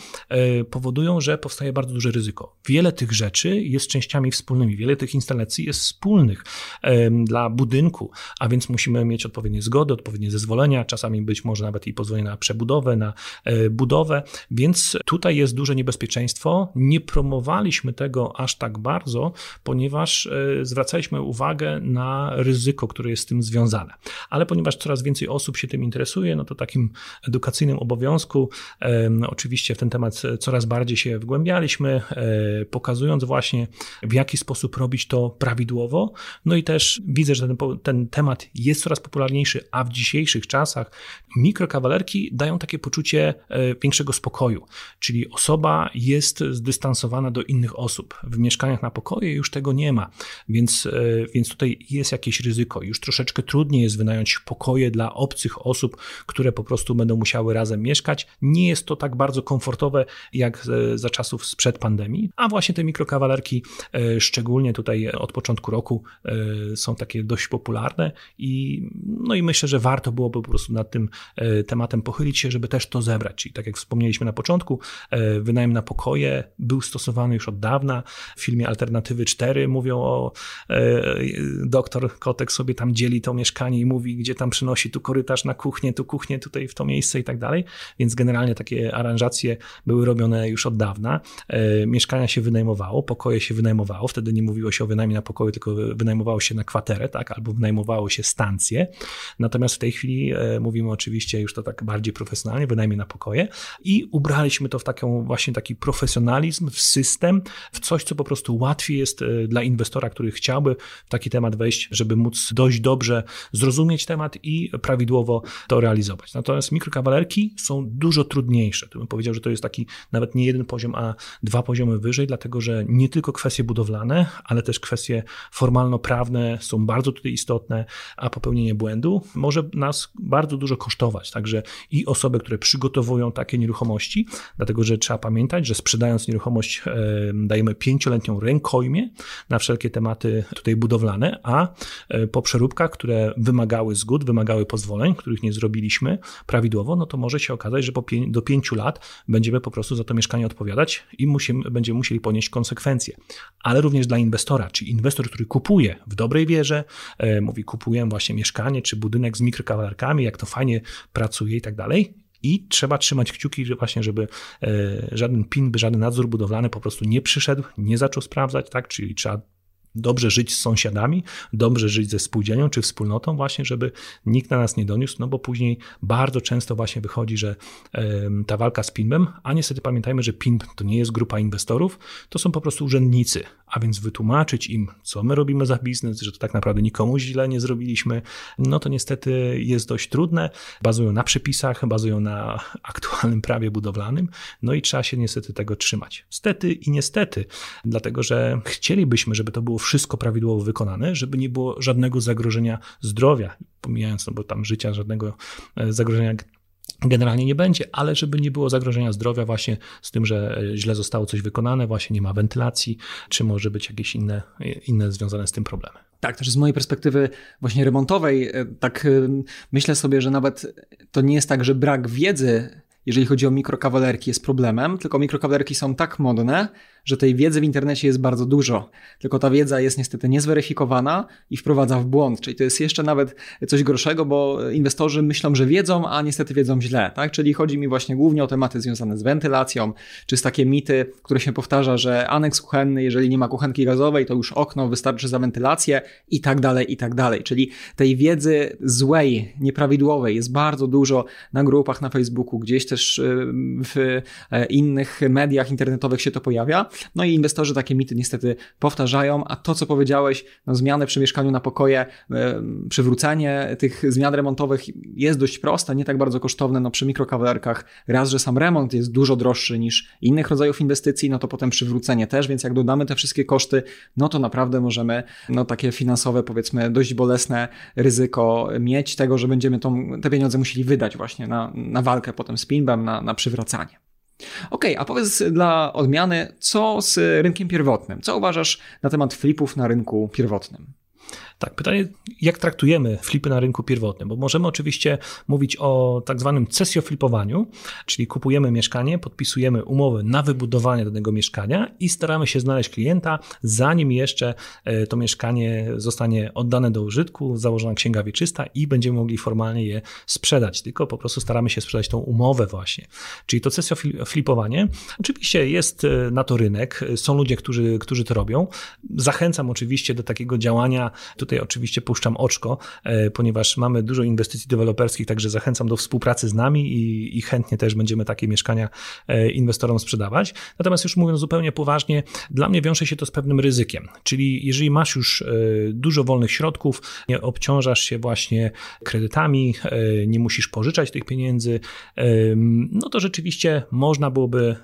powodują, że powstaje bardzo duże ryzyko. Wiele tych rzeczy jest częściami wspólnymi wspólnymi. Wiele tych instalacji jest wspólnych dla budynku, a więc musimy mieć odpowiednie zgody, odpowiednie zezwolenia, czasami być może nawet i pozwolenie na przebudowę, na e, budowę, więc tutaj jest duże niebezpieczeństwo. Nie promowaliśmy tego aż tak bardzo, ponieważ e, zwracaliśmy uwagę na ryzyko, które jest z tym związane. Ale ponieważ coraz więcej osób się tym interesuje, no to takim edukacyjnym obowiązku oczywiście w ten temat coraz bardziej się wgłębialiśmy, e, pokazując właśnie w jaki sposób robić to prawidłowo. No i też widzę, że ten, ten temat jest coraz popularniejszy, a w dzisiejszych czasach mikrokawalerki dają takie poczucie e, większego spokoju, czyli osoba jest zdystansowana do innych osób. W mieszkaniach na pokoje już tego nie ma, więc, e, więc tutaj jest jakieś ryzyko. Już troszeczkę trudniej jest wynająć pokoje dla obcych osób, które po prostu będą musiały razem mieszkać. Nie jest to tak bardzo komfortowe jak za czasów sprzed pandemii, a właśnie te mikrokawalerki szczególnie tutaj od początku roku e, są takie dość popularne i, no i myślę, że warto byłoby po prostu nad tym e, tematem pochylić się, żeby też to zebrać. Czyli tak jak wspomnieliśmy na początku, e, wynajem na pokoje był stosowany już od dawna. W filmie Alternatywy 4 mówią o doktor Kotek sobie tam dzieli to mieszkanie i mówi, gdzie tam przynosi tu korytarz na kuchnię, tu kuchnię, tutaj w to miejsce i tak dalej. Więc generalnie takie aranżacje były robione już od dawna. Mieszkania się wynajmowało, pokoje się wynajmowało, wtedy nie mówiło się o wynajmie na pokoju, tylko wynajmowało się na kwaterę, tak, albo wynajmowało się stację. Natomiast w tej chwili e, mówimy oczywiście już to tak bardziej profesjonalnie, wynajmie na pokoje i ubraliśmy to w taką właśnie taki profesjonalizm, w system, w coś, co po prostu łatwiej jest e, dla inwestora, który chciałby w taki temat wejść, żeby móc dość dobrze zrozumieć temat i prawidłowo to realizować. Natomiast mikrokawalerki są dużo trudniejsze. Tu bym powiedział, że to jest taki nawet nie jeden poziom, a dwa poziomy wyżej, dlatego że nie tylko kwestie budowlane, ale też kwestie formalno-prawne są bardzo tutaj istotne, a popełnienie błędu może nas bardzo dużo kosztować. Także i osoby, które przygotowują takie nieruchomości, dlatego że trzeba pamiętać, że sprzedając nieruchomość dajemy pięcioletnią rękojmię na wszelkie tematy tutaj budowlane, a e, po przeróbkach, które wymagały zgód, wymagały pozwoleń, których nie zrobiliśmy prawidłowo, no to może się okazać, że pię- do pięciu lat będziemy po prostu za to mieszkanie odpowiadać i musimy, będziemy musieli ponieść konsekwencje. Ale również również dla inwestora, czyli inwestor, który kupuje w dobrej wierze, mówi kupuję właśnie mieszkanie czy budynek z mikrokawalerkami, jak to fajnie pracuje i tak dalej. I trzeba trzymać kciuki, że właśnie, żeby żaden PIN, by żaden nadzór budowlany po prostu nie przyszedł, nie zaczął sprawdzać, tak? Czyli trzeba dobrze żyć z sąsiadami, dobrze żyć ze spółdzielnią czy wspólnotą właśnie, żeby nikt na nas nie doniósł, no bo później bardzo często właśnie wychodzi, że ta walka z PINB-em, a niestety pamiętajmy, że PINB to nie jest grupa inwestorów, to są po prostu urzędnicy, a więc wytłumaczyć im, co my robimy za biznes, że to tak naprawdę nikomu źle nie zrobiliśmy, no to niestety jest dość trudne, bazują na przepisach, bazują na aktualnym prawie budowlanym, no i trzeba się niestety tego trzymać. Stety i niestety, dlatego że chcielibyśmy, żeby to było wszystko prawidłowo wykonane, żeby nie było żadnego zagrożenia zdrowia, pomijając, no bo tam życia, żadnego e, zagrożenia generalnie nie będzie, ale żeby nie było zagrożenia zdrowia właśnie z tym, że e, źle zostało coś wykonane, właśnie nie ma wentylacji, czy może być jakieś inne, inne związane z tym problemy. Tak, też z mojej perspektywy właśnie remontowej, e, tak myślę sobie, że nawet to nie jest tak, że brak wiedzy jeżeli chodzi o mikrokawalerki, jest problemem, tylko mikrokawalerki są tak modne, że tej wiedzy w internecie jest bardzo dużo, tylko ta wiedza jest niestety niezweryfikowana i wprowadza w błąd. Czyli to jest jeszcze nawet coś gorszego, bo inwestorzy myślą, że wiedzą, a niestety wiedzą źle. Tak? Czyli chodzi mi właśnie głównie o tematy związane z wentylacją, czy z takie mity, które się powtarza, że aneks kuchenny, jeżeli nie ma kuchenki gazowej, to już okno wystarczy za wentylację i tak dalej, i tak dalej. Czyli tej wiedzy złej, nieprawidłowej jest bardzo dużo na grupach na Facebooku, gdzieś też y, w e, innych mediach internetowych się to pojawia. No i inwestorzy takie mity niestety powtarzają, a to, co powiedziałeś, no, zmiany przy mieszkaniu na pokoje, przywrócenie tych zmian remontowych jest dość proste, nie tak bardzo kosztowne. No przy mikrokawalerkach raz, że sam remont jest dużo droższy niż innych rodzajów inwestycji, no to potem przywrócenie też, więc jak dodamy te wszystkie koszty, no to naprawdę możemy no takie finansowe, powiedzmy dość bolesne ryzyko mieć tego, że będziemy tą, te pieniądze musieli wydać właśnie na, na walkę potem z pinbem, na, na przywracanie. OK, a powiedz dla odmiany, co z rynkiem pierwotnym? Co uważasz na temat flipów na rynku pierwotnym? Tak, pytanie, jak traktujemy flipy na rynku pierwotnym? Bo możemy oczywiście mówić o tak zwanym cesjoflipowaniu, czyli kupujemy mieszkanie, podpisujemy umowę na wybudowanie danego mieszkania i staramy się znaleźć klienta, zanim jeszcze e, to mieszkanie zostanie oddane do użytku, założona księga wieczysta i będziemy mogli formalnie je sprzedać. Tylko po prostu staramy się sprzedać tą umowę właśnie. Czyli to cesjoflipowanie oczywiście jest e, na to rynek, są ludzie, którzy, którzy to robią. Zachęcam oczywiście do takiego działania Tutaj oczywiście puszczam oczko, e, ponieważ mamy dużo inwestycji deweloperskich, także zachęcam do współpracy z nami i, i chętnie też będziemy takie mieszkania e, inwestorom sprzedawać. Natomiast już mówiąc zupełnie poważnie, dla mnie wiąże się to z pewnym ryzykiem. Czyli jeżeli masz już e, dużo wolnych środków, nie obciążasz się właśnie kredytami, nie musisz pożyczać tych pieniędzy, no to rzeczywiście można byłoby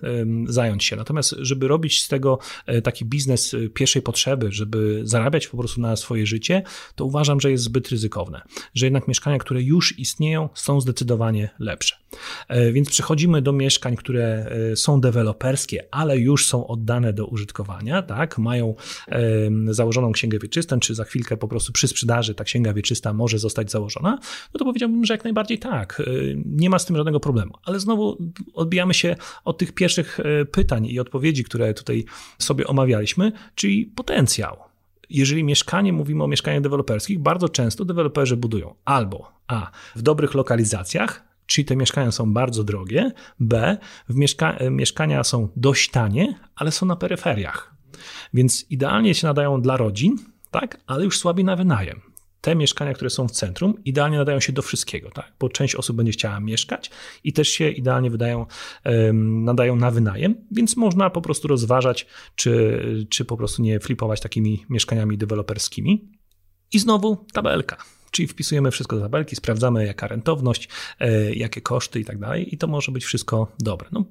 zająć się. Natomiast, żeby robić z tego taki biznes pierwszej potrzeby, żeby zarabiać po prostu na swoje życie, to uważam, że jest zbyt ryzykowne, że jednak mieszkania, które już istnieją, są zdecydowanie lepsze. E, więc przechodzimy do mieszkań, które e, są deweloperskie, ale już są oddane do użytkowania, tak, mają założoną księgę wieczystą, czy za chwilkę po prostu przy sprzedaży ta księga wieczysta może zostać założona, no to powiedziałbym, że jak najbardziej tak, e, nie ma z tym żadnego problemu. Ale znowu odbijamy się od tych pierwszych pytań i odpowiedzi, które tutaj sobie omawialiśmy, czyli potencjał jeżeli mieszkanie, mówimy o mieszkaniach deweloperskich, bardzo często deweloperzy budują albo A w dobrych lokalizacjach, czyli te mieszkania są bardzo drogie, B mieszka mieszkania są dość tanie, ale są na peryferiach. Więc idealnie się nadają dla rodzin, tak, ale już słabiej na wynajem te mieszkania, które są w centrum, idealnie nadają się do wszystkiego, tak? bo część osób będzie chciała mieszkać i też się idealnie wydają, nadają na wynajem, więc można po prostu rozważać, czy, czy po prostu nie flipować takimi mieszkaniami deweloperskimi. I znowu tabelka. Czyli wpisujemy wszystko do tabelki, sprawdzamy jaka rentowność, e, jakie koszty i tak dalej, i to może być wszystko dobre. No,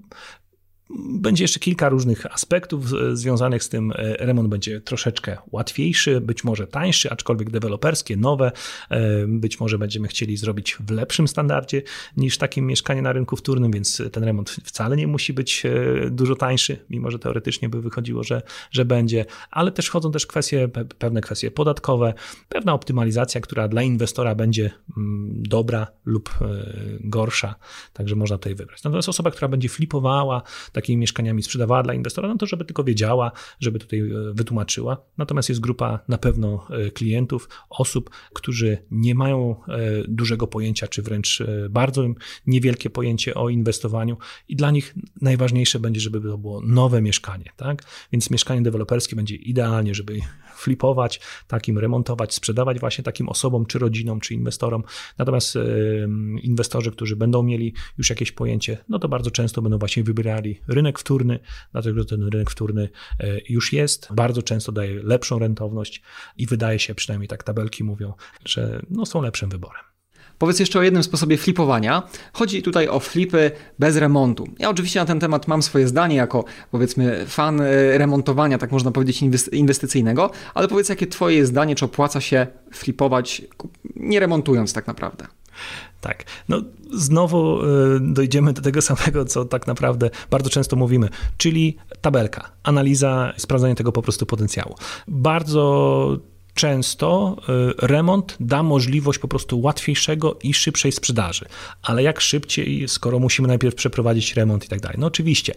będzie jeszcze kilka różnych aspektów związanych z tym. E, remont będzie troszeczkę łatwiejszy, być może tańszy, aczkolwiek deweloperskie, nowe. E, być może będziemy chcieli zrobić w lepszym standardzie niż takim mieszkanie na rynku wtórnym, więc ten remont wcale nie musi być e, dużo tańszy, mimo że teoretycznie by wychodziło, że, że będzie. Ale też wchodzą też kwestie, pewne kwestie podatkowe, pewna optymalizacja, która dla inwestora będzie mm, dobra lub gorsza, także można tutaj wybrać. Natomiast osoba, która będzie flipowała, takimi mieszkaniami sprzedawała dla inwestora, no to żeby tylko wiedziała, żeby tutaj e, wytłumaczyła. Natomiast jest grupa na pewno e, klientów, osób, którzy nie mają dużego pojęcia, czy wręcz bardzo niewielkie pojęcie o inwestowaniu i dla nich najważniejsze będzie, żeby to było nowe mieszkanie, tak? Więc mieszkanie deweloperskie będzie idealnie, żeby flipować, takim remontować, sprzedawać właśnie takim osobom, czy rodzinom, czy inwestorom. Natomiast inwestorzy, którzy będą mieli już jakieś pojęcie, no to bardzo często będą właśnie wybierali rynek wtórny, dlatego że ten rynek wtórny e, już jest, bardzo często daje lepszą rentowność i wydaje się, przynajmniej tak tabelki mówią, że no są lepszym wyborem. Powiedz jeszcze o jednym sposobie flipowania. Chodzi tutaj o flipy bez remontu. Ja oczywiście na ten temat mam swoje zdanie jako powiedzmy fan e, remontowania, tak można powiedzieć, inwestycyjnego, ale powiedz jakie twoje zdanie, czy opłaca się flipować nie remontując tak naprawdę? Tak. No, znowu e, dojdziemy do tego samego, co tak naprawdę bardzo często mówimy, czyli tabelka, analiza, sprawdzanie tego po prostu potencjału. Bardzo często y, remont da możliwość po prostu łatwiejszego i szybszej sprzedaży. Ale jak szybciej, skoro musimy najpierw przeprowadzić remont i tak dalej? No oczywiście.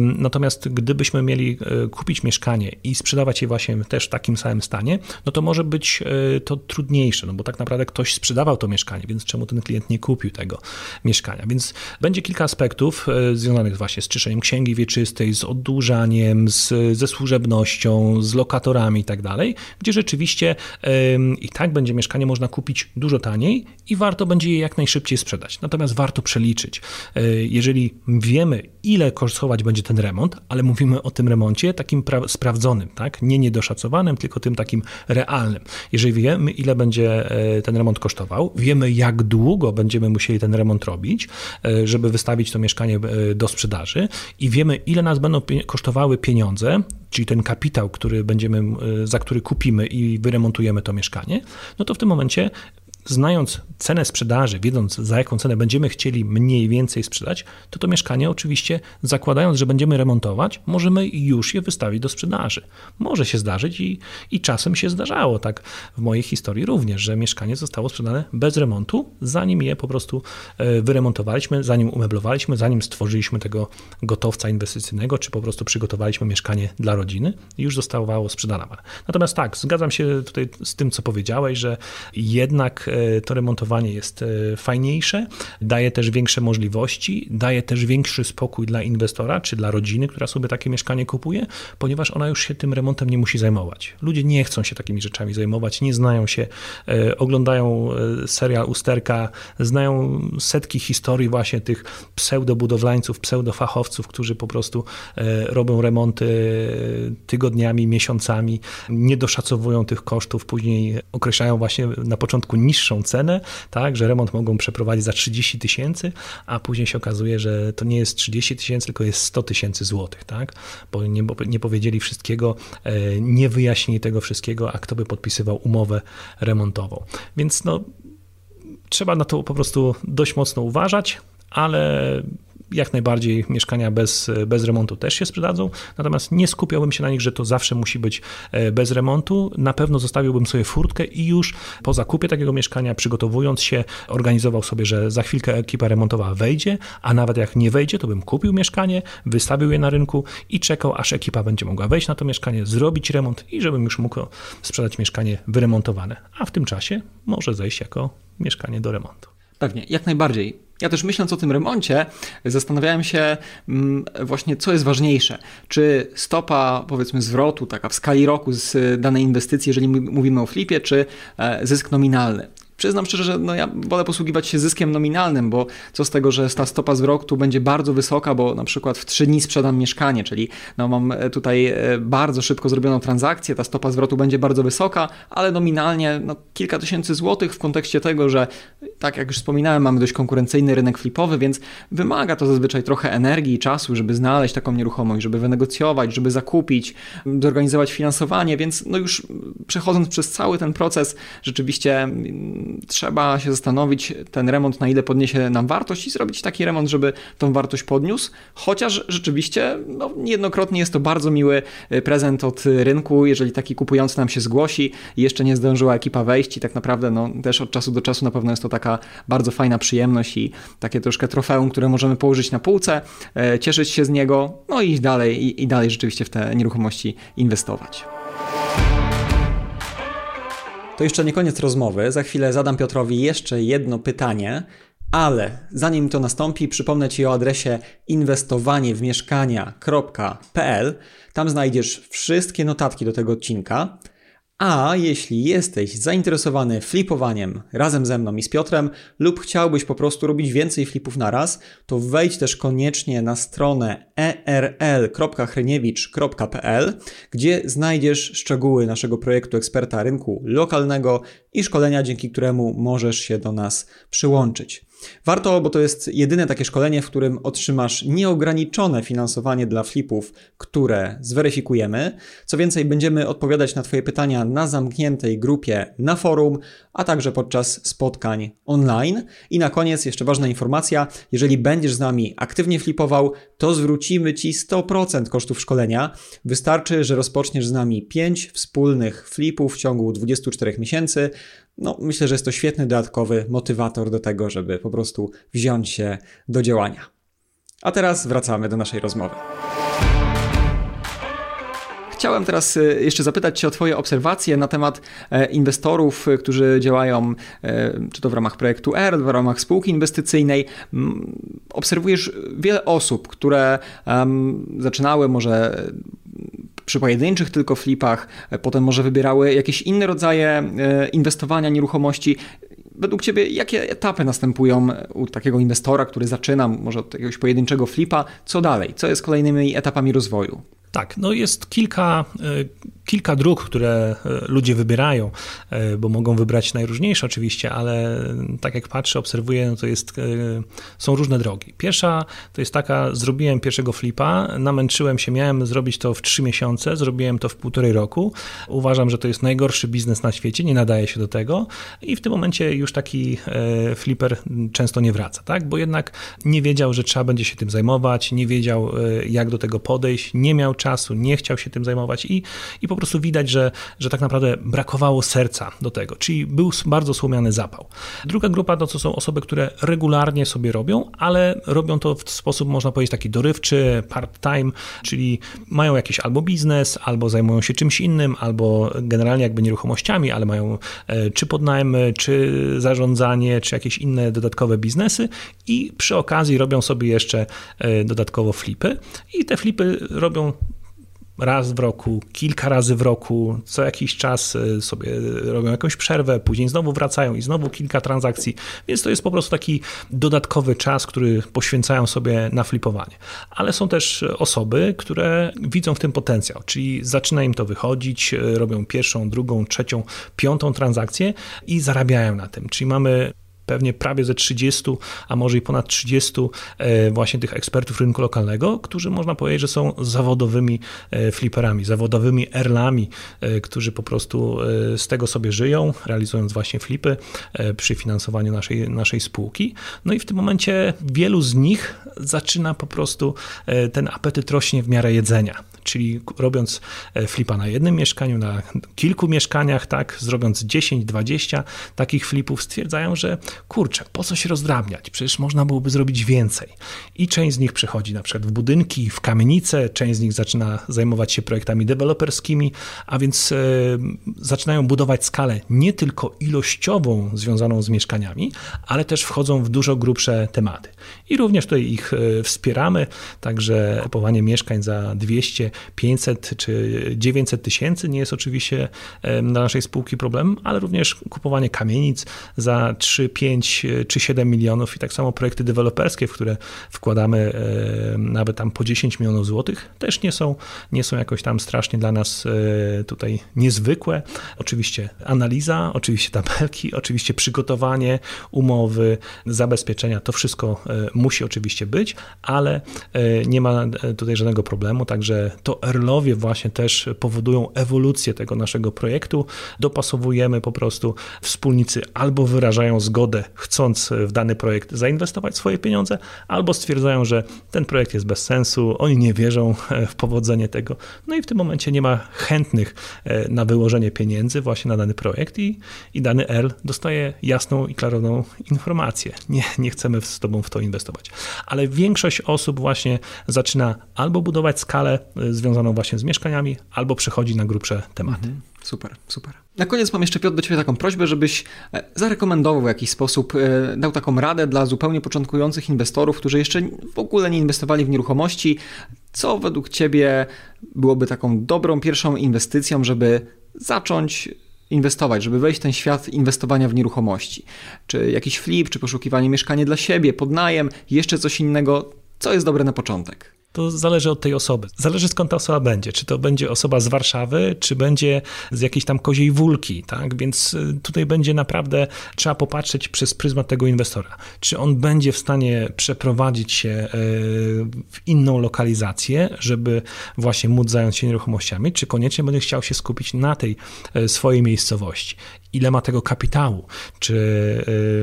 Natomiast gdybyśmy mieli y, kupić mieszkanie i sprzedawać je właśnie też w takim samym stanie, no to może być y, to trudniejsze, no bo tak naprawdę ktoś sprzedawał to mieszkanie, więc czemu ten klient nie kupił tego mieszkania? Więc będzie kilka aspektów związanych właśnie z czyszczeniem księgi wieczystej, z oddłużaniem, z, ze służebnością, z lokatorami i tak dalej, gdzie rzeczywiście rzeczywiście i tak będzie mieszkanie można kupić dużo taniej i warto będzie je jak najszybciej sprzedać. Natomiast warto przeliczyć. E, jeżeli wiemy, ile kosztować będzie ten remont, ale mówimy o tym remoncie takim sprawdzonym, tak? nie niedoszacowanym, tylko tym takim realnym. Jeżeli wiemy, ile będzie e, ten remont kosztował, wiemy, jak długo będziemy musieli ten remont robić, e, żeby wystawić to mieszkanie do sprzedaży i wiemy, ile nas będą kosztowały pieniądze, czyli ten kapitał, który będziemy, za który kupimy i wyremontujemy to mieszkanie, no to w tym momencie znając cenę sprzedaży, wiedząc za jaką cenę będziemy chcieli mniej więcej sprzedać, to to mieszkanie oczywiście zakładając, że będziemy remontować, możemy już je wystawić do sprzedaży. Może się zdarzyć i, i czasem się zdarzało, tak w mojej historii również, że mieszkanie zostało sprzedane bez remontu, zanim je po prostu e, wyremontowaliśmy, zanim umeblowaliśmy, zanim stworzyliśmy tego gotowca inwestycyjnego, czy po prostu przygotowaliśmy mieszkanie dla rodziny już zostało sprzedane. Natomiast tak, zgadzam się tutaj z tym, co powiedziałeś, że jednak to remontowanie jest e, fajniejsze, daje też większe możliwości, daje też większy spokój dla inwestora czy dla rodziny, która sobie takie mieszkanie kupuje, ponieważ ona już się tym remontem nie musi zajmować. Ludzie nie chcą się takimi rzeczami zajmować, nie znają się, e, oglądają serial Usterka, znają setki historii właśnie tych pseudobudowlańców, pseudofachowców, którzy po prostu robią remonty tygodniami, miesiącami, nie doszacowują tych kosztów, później określają właśnie na początku niższe niższą cenę, tak, że remont mogą przeprowadzić za 30 tysięcy, a później się okazuje, że to nie jest 30 tysięcy, tylko jest 100 tysięcy złotych, tak, bo nie, nie powiedzieli wszystkiego, e, nie wyjaśnili tego wszystkiego, a kto by podpisywał umowę remontową. Więc no, trzeba na to po prostu dość mocno uważać, ale jak najbardziej mieszkania bez, bez remontu też się sprzedadzą, natomiast nie skupiałbym się na nich, że to zawsze musi być e, bez remontu. Na pewno zostawiłbym sobie furtkę i już po zakupie takiego mieszkania, przygotowując się, organizował sobie, że za chwilkę ekipa remontowa wejdzie, a nawet jak nie wejdzie, to bym kupił mieszkanie, wystawił je na rynku i czekał, aż ekipa będzie mogła wejść na to mieszkanie, zrobić remont i żebym już mógł sprzedać mieszkanie wyremontowane. A w tym czasie może zejść jako mieszkanie do remontu. Pewnie, jak najbardziej. Ja też myśląc o tym remoncie, zastanawiałem się mm, właśnie, co jest ważniejsze. Czy stopa, powiedzmy, zwrotu, taka w skali roku z danej inwestycji, jeżeli mówimy o flipie, czy e, zysk nominalny. Przyznam szczerze, że no ja wolę posługiwać się zyskiem nominalnym, bo co z tego, że ta stopa zwrotu będzie bardzo wysoka, bo na przykład w 3 dni sprzedam mieszkanie, czyli no mam e, tutaj e, bardzo szybko zrobioną transakcję, ta stopa zwrotu będzie bardzo wysoka, ale nominalnie no, kilka tysięcy złotych w kontekście tego, że tak jak już wspominałem, mamy dość konkurencyjny rynek flipowy, więc wymaga to zazwyczaj trochę energii i czasu, żeby znaleźć taką nieruchomość, żeby wynegocjować, żeby zakupić, zorganizować finansowanie, więc no już przechodząc przez cały ten proces, rzeczywiście trzeba się zastanowić, ten remont na ile podniesie nam wartość i zrobić taki remont, żeby tą wartość podniósł, chociaż rzeczywiście no, niejednokrotnie jest to bardzo miły e, prezent od rynku, jeżeli taki kupujący nam się zgłosi i jeszcze nie zdążyła ekipa wejść i tak naprawdę no, też od czasu do czasu na pewno jest to taka bardzo fajna przyjemność i takie troszkę trofeum, które możemy położyć na półce, e, cieszyć się z niego, no i dalej i, i dalej rzeczywiście w te nieruchomości inwestować. To jeszcze nie koniec rozmowy. Za chwilę zadam Piotrowi jeszcze jedno pytanie, ale zanim to nastąpi, przypomnę Ci o adresie inwestowaniewmieszkania.pl. Tam znajdziesz wszystkie notatki do tego odcinka. A jeśli jesteś zainteresowany flipowaniem razem ze mną i z Piotrem, lub chciałbyś po prostu robić więcej flipów na raz, to wejdź też koniecznie na stronę erl.hryniewicz.pl, gdzie znajdziesz szczegóły naszego projektu eksperta rynku lokalnego i szkolenia, dzięki któremu możesz się do nas przyłączyć. Warto, bo to jest jedyne takie szkolenie, w którym otrzymasz nieograniczone finansowanie dla flipów, które zweryfikujemy. Co więcej, będziemy odpowiadać na Twoje pytania na zamkniętej grupie na forum, a także podczas spotkań online. I na koniec jeszcze ważna informacja: jeżeli będziesz z nami aktywnie flipował, to zwrócimy Ci 100% kosztów szkolenia. Wystarczy, że rozpoczniesz z nami 5 wspólnych flipów w ciągu 24 miesięcy. No, myślę, że jest to świetny dodatkowy motywator do tego, żeby po prostu wziąć się do działania. A teraz wracamy do naszej rozmowy. Chciałem teraz e, jeszcze zapytać Cię o Twoje obserwacje na temat e, inwestorów, e, którzy działają czy to w ramach projektu R, w ramach spółki inwestycyjnej. Obserwujesz wiele osób, które zaczynały może przy pojedynczych tylko flipach, potem może wybierały jakieś inne rodzaje inwestowania nieruchomości. Według Ciebie, jakie etapy następują u takiego inwestora, który zaczyna może od jakiegoś pojedynczego flipa? Co dalej? Co jest kolejnymi etapami rozwoju? Tak, no jest kilka, e, kilka dróg, które e, ludzie wybierają, e, bo mogą wybrać najróżniejsze oczywiście, ale tak jak patrzę, obserwuję, no to jest, są różne drogi. Pierwsza to jest taka, zrobiłem pierwszego flipa, namęczyłem się, miałem zrobić to w trzy miesiące, zrobiłem to w półtorej roku. Uważam, że to jest najgorszy biznes na świecie, nie nadaje się do tego i w tym momencie już taki flipper często nie wraca, tak? bo jednak nie wiedział, że trzeba będzie się tym zajmować, nie wiedział, jak do tego podejść, nie miał czasu, nie chciał się tym zajmować i, i po prostu widać, że, że tak naprawdę brakowało serca do tego, czyli był bardzo słomiany zapał. Druga grupa to, to są osoby, które regularnie sobie robią, ale robią to w sposób, można powiedzieć, taki dorywczy, part-time, czyli mają jakiś albo biznes, albo zajmują się czymś innym, albo generalnie jakby nieruchomościami, ale mają e, czy podnajmy, czy zarządzanie, czy jakieś inne dodatkowe biznesy i przy okazji robią sobie jeszcze e, dodatkowo flipy i te flipy robią raz w roku, kilka razy w roku, co jakiś czas e, sobie robią jakąś przerwę, później znowu wracają i znowu kilka transakcji, więc to jest po prostu taki dodatkowy czas, który poświęcają sobie na flipowanie. Ale są też osoby, które widzą w tym potencjał, czyli zaczyna im to wychodzić, e, robią pierwszą, drugą, trzecią, piątą transakcję i zarabiają na tym. Czyli mamy pewnie prawie ze 30, a może i ponad 30 e, właśnie tych ekspertów rynku lokalnego, którzy można powiedzieć, że są zawodowymi e, fliperami, zawodowymi erlami, e, którzy po prostu z tego sobie żyją, realizując właśnie flipy przy finansowaniu naszej, naszej spółki. No i w tym momencie wielu z nich zaczyna po prostu ten apetyt rośnie w miarę jedzenia czyli robiąc flipa na jednym mieszkaniu, na kilku mieszkaniach, tak, zrobiąc 10-20 takich flipów, stwierdzają, że kurczę, po co się rozdrabniać? Przecież można byłoby zrobić więcej. I część z nich przechodzi na przykład w budynki, w kamienice, część z nich zaczyna zajmować się projektami deweloperskimi, a więc e, zaczynają budować skalę nie tylko ilościową związaną z mieszkaniami, ale też wchodzą w dużo grubsze tematy. I również tutaj ich e, wspieramy, także kupowanie mieszkań za 200, 500 czy 900 tysięcy nie jest oczywiście e, dla naszej spółki problemem, ale również kupowanie kamienic za 3, 5 5 e, czy 7 milionów i tak samo projekty deweloperskie, w które wkładamy e, nawet tam po 10 milionów złotych, też nie są, nie są jakoś tam strasznie dla nas e, tutaj niezwykłe. Oczywiście analiza, oczywiście tabelki, oczywiście przygotowanie umowy, zabezpieczenia, to wszystko musi oczywiście być, ale nie ma tutaj żadnego problemu, także to Erlowie właśnie też powodują ewolucję tego naszego projektu. Dopasowujemy po prostu wspólnicy albo wyrażają zgodę, chcąc w dany projekt zainwestować swoje pieniądze, albo stwierdzają, że ten projekt jest bez sensu, oni nie wierzą w powodzenie tego. No i w tym momencie nie ma chętnych e, na wyłożenie pieniędzy właśnie na dany projekt i, i dany L dostaje jasną i klarowną informację. Nie, nie chcemy z tobą w to inwestować. Ale większość osób właśnie zaczyna albo budować skalę e, związaną właśnie z mieszkaniami, albo przechodzi na grubsze tematy. Mhm. Super, super. Na koniec mam jeszcze, Piotr, do Ciebie taką prośbę, żebyś e, zarekomendował w jakiś sposób, e, dał taką radę dla zupełnie początkujących inwestorów, którzy jeszcze w ogóle nie inwestowali w nieruchomości. Co według Ciebie byłoby taką dobrą pierwszą inwestycją, żeby zacząć inwestować, żeby wejść w ten świat inwestowania w nieruchomości? Czy jakiś flip, czy poszukiwanie mieszkania dla siebie, podnajem, jeszcze coś innego? Co jest dobre na początek? To zależy od tej osoby. Zależy skąd ta osoba będzie. Czy to będzie osoba z Warszawy, czy będzie z jakiejś tam koziej wólki, tak? Więc y, tutaj będzie naprawdę, trzeba popatrzeć przez pryzmat tego inwestora. Czy on będzie w stanie przeprowadzić się y, w inną lokalizację, żeby właśnie móc zająć się nieruchomościami, czy koniecznie będzie chciał się skupić na tej y, swojej miejscowości ile ma tego kapitału, czy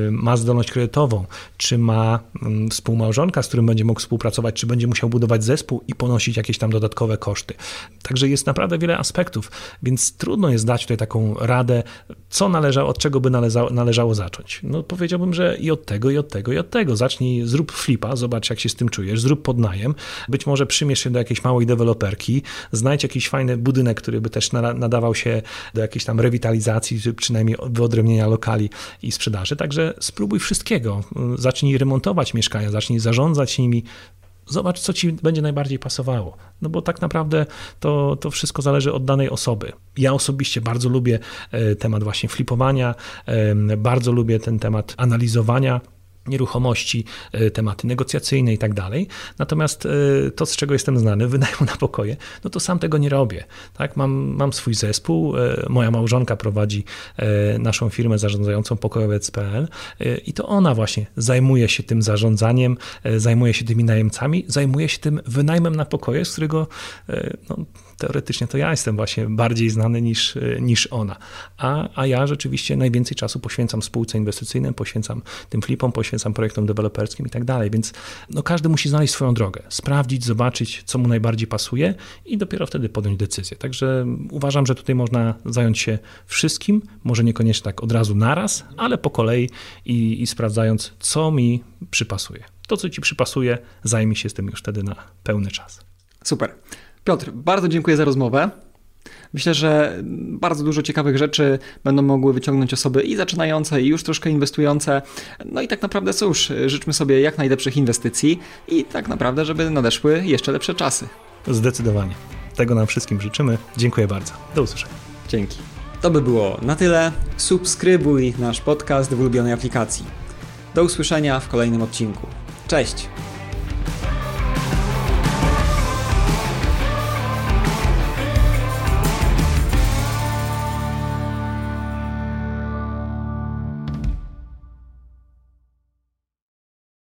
y, ma zdolność kredytową, czy ma mm, współmałżonka, z którym będzie mógł współpracować, czy będzie musiał budować zespół i ponosić jakieś tam dodatkowe koszty. Także jest naprawdę wiele aspektów, więc trudno jest dać tutaj taką radę, co należało, od czego by należało, należało zacząć. No powiedziałbym, że i od tego, i od tego, i od tego. Zacznij, zrób flipa, zobacz jak się z tym czujesz, zrób podnajem, być może przymierz się do jakiejś małej deweloperki, znajdź jakiś fajny budynek, który by też nadawał się do jakiejś tam rewitalizacji, czy przynajmniej przynajmniej wyodrębnienia lokali i sprzedaży. Także spróbuj wszystkiego. Zacznij remontować mieszkania, zacznij zarządzać nimi, zobacz, co ci będzie najbardziej pasowało. No bo tak naprawdę to, to wszystko zależy od danej osoby. Ja osobiście bardzo lubię e, temat właśnie flipowania, e, bardzo lubię ten temat analizowania nieruchomości, e, tematy negocjacyjne i tak dalej. Natomiast e, to, z czego jestem znany, wynajmu na pokoje, no to sam tego nie robię. Tak? Mam, mam swój zespół, e, moja małżonka prowadzi naszą firmę zarządzającą pokojowiec.pl i to ona właśnie zajmuje się tym zarządzaniem, zajmuje się tymi najemcami, zajmuje się tym wynajmem na pokoje, z którego no, teoretycznie to ja jestem właśnie bardziej znany niż, niż ona. A, a ja rzeczywiście najwięcej czasu poświęcam spółce inwestycyjnym, poświęcam tym flipom, poświęcam projektom deweloperskim i tak dalej, więc no, każdy musi znaleźć swoją drogę, sprawdzić, zobaczyć, co mu najbardziej pasuje i dopiero wtedy podjąć decyzję. Także uważam, że tutaj można zająć się wszystkim, może niekoniecznie tak od razu naraz, ale po kolei i, i sprawdzając, co mi przypasuje. To, co ci przypasuje, zajmij się z tym już wtedy na pełny czas. Super. Piotr, bardzo dziękuję za rozmowę. Myślę, że bardzo dużo ciekawych rzeczy będą mogły wyciągnąć osoby i zaczynające, i już troszkę inwestujące. No i tak naprawdę cóż, życzmy sobie jak najlepszych inwestycji i tak naprawdę, żeby nadeszły jeszcze lepsze czasy. Zdecydowanie. Tego nam wszystkim życzymy. Dziękuję bardzo. Do usłyszenia. Dzięki. To by było na tyle. Subskrybuj nasz podcast w ulubionej aplikacji. Do usłyszenia w kolejnym odcinku. Cześć!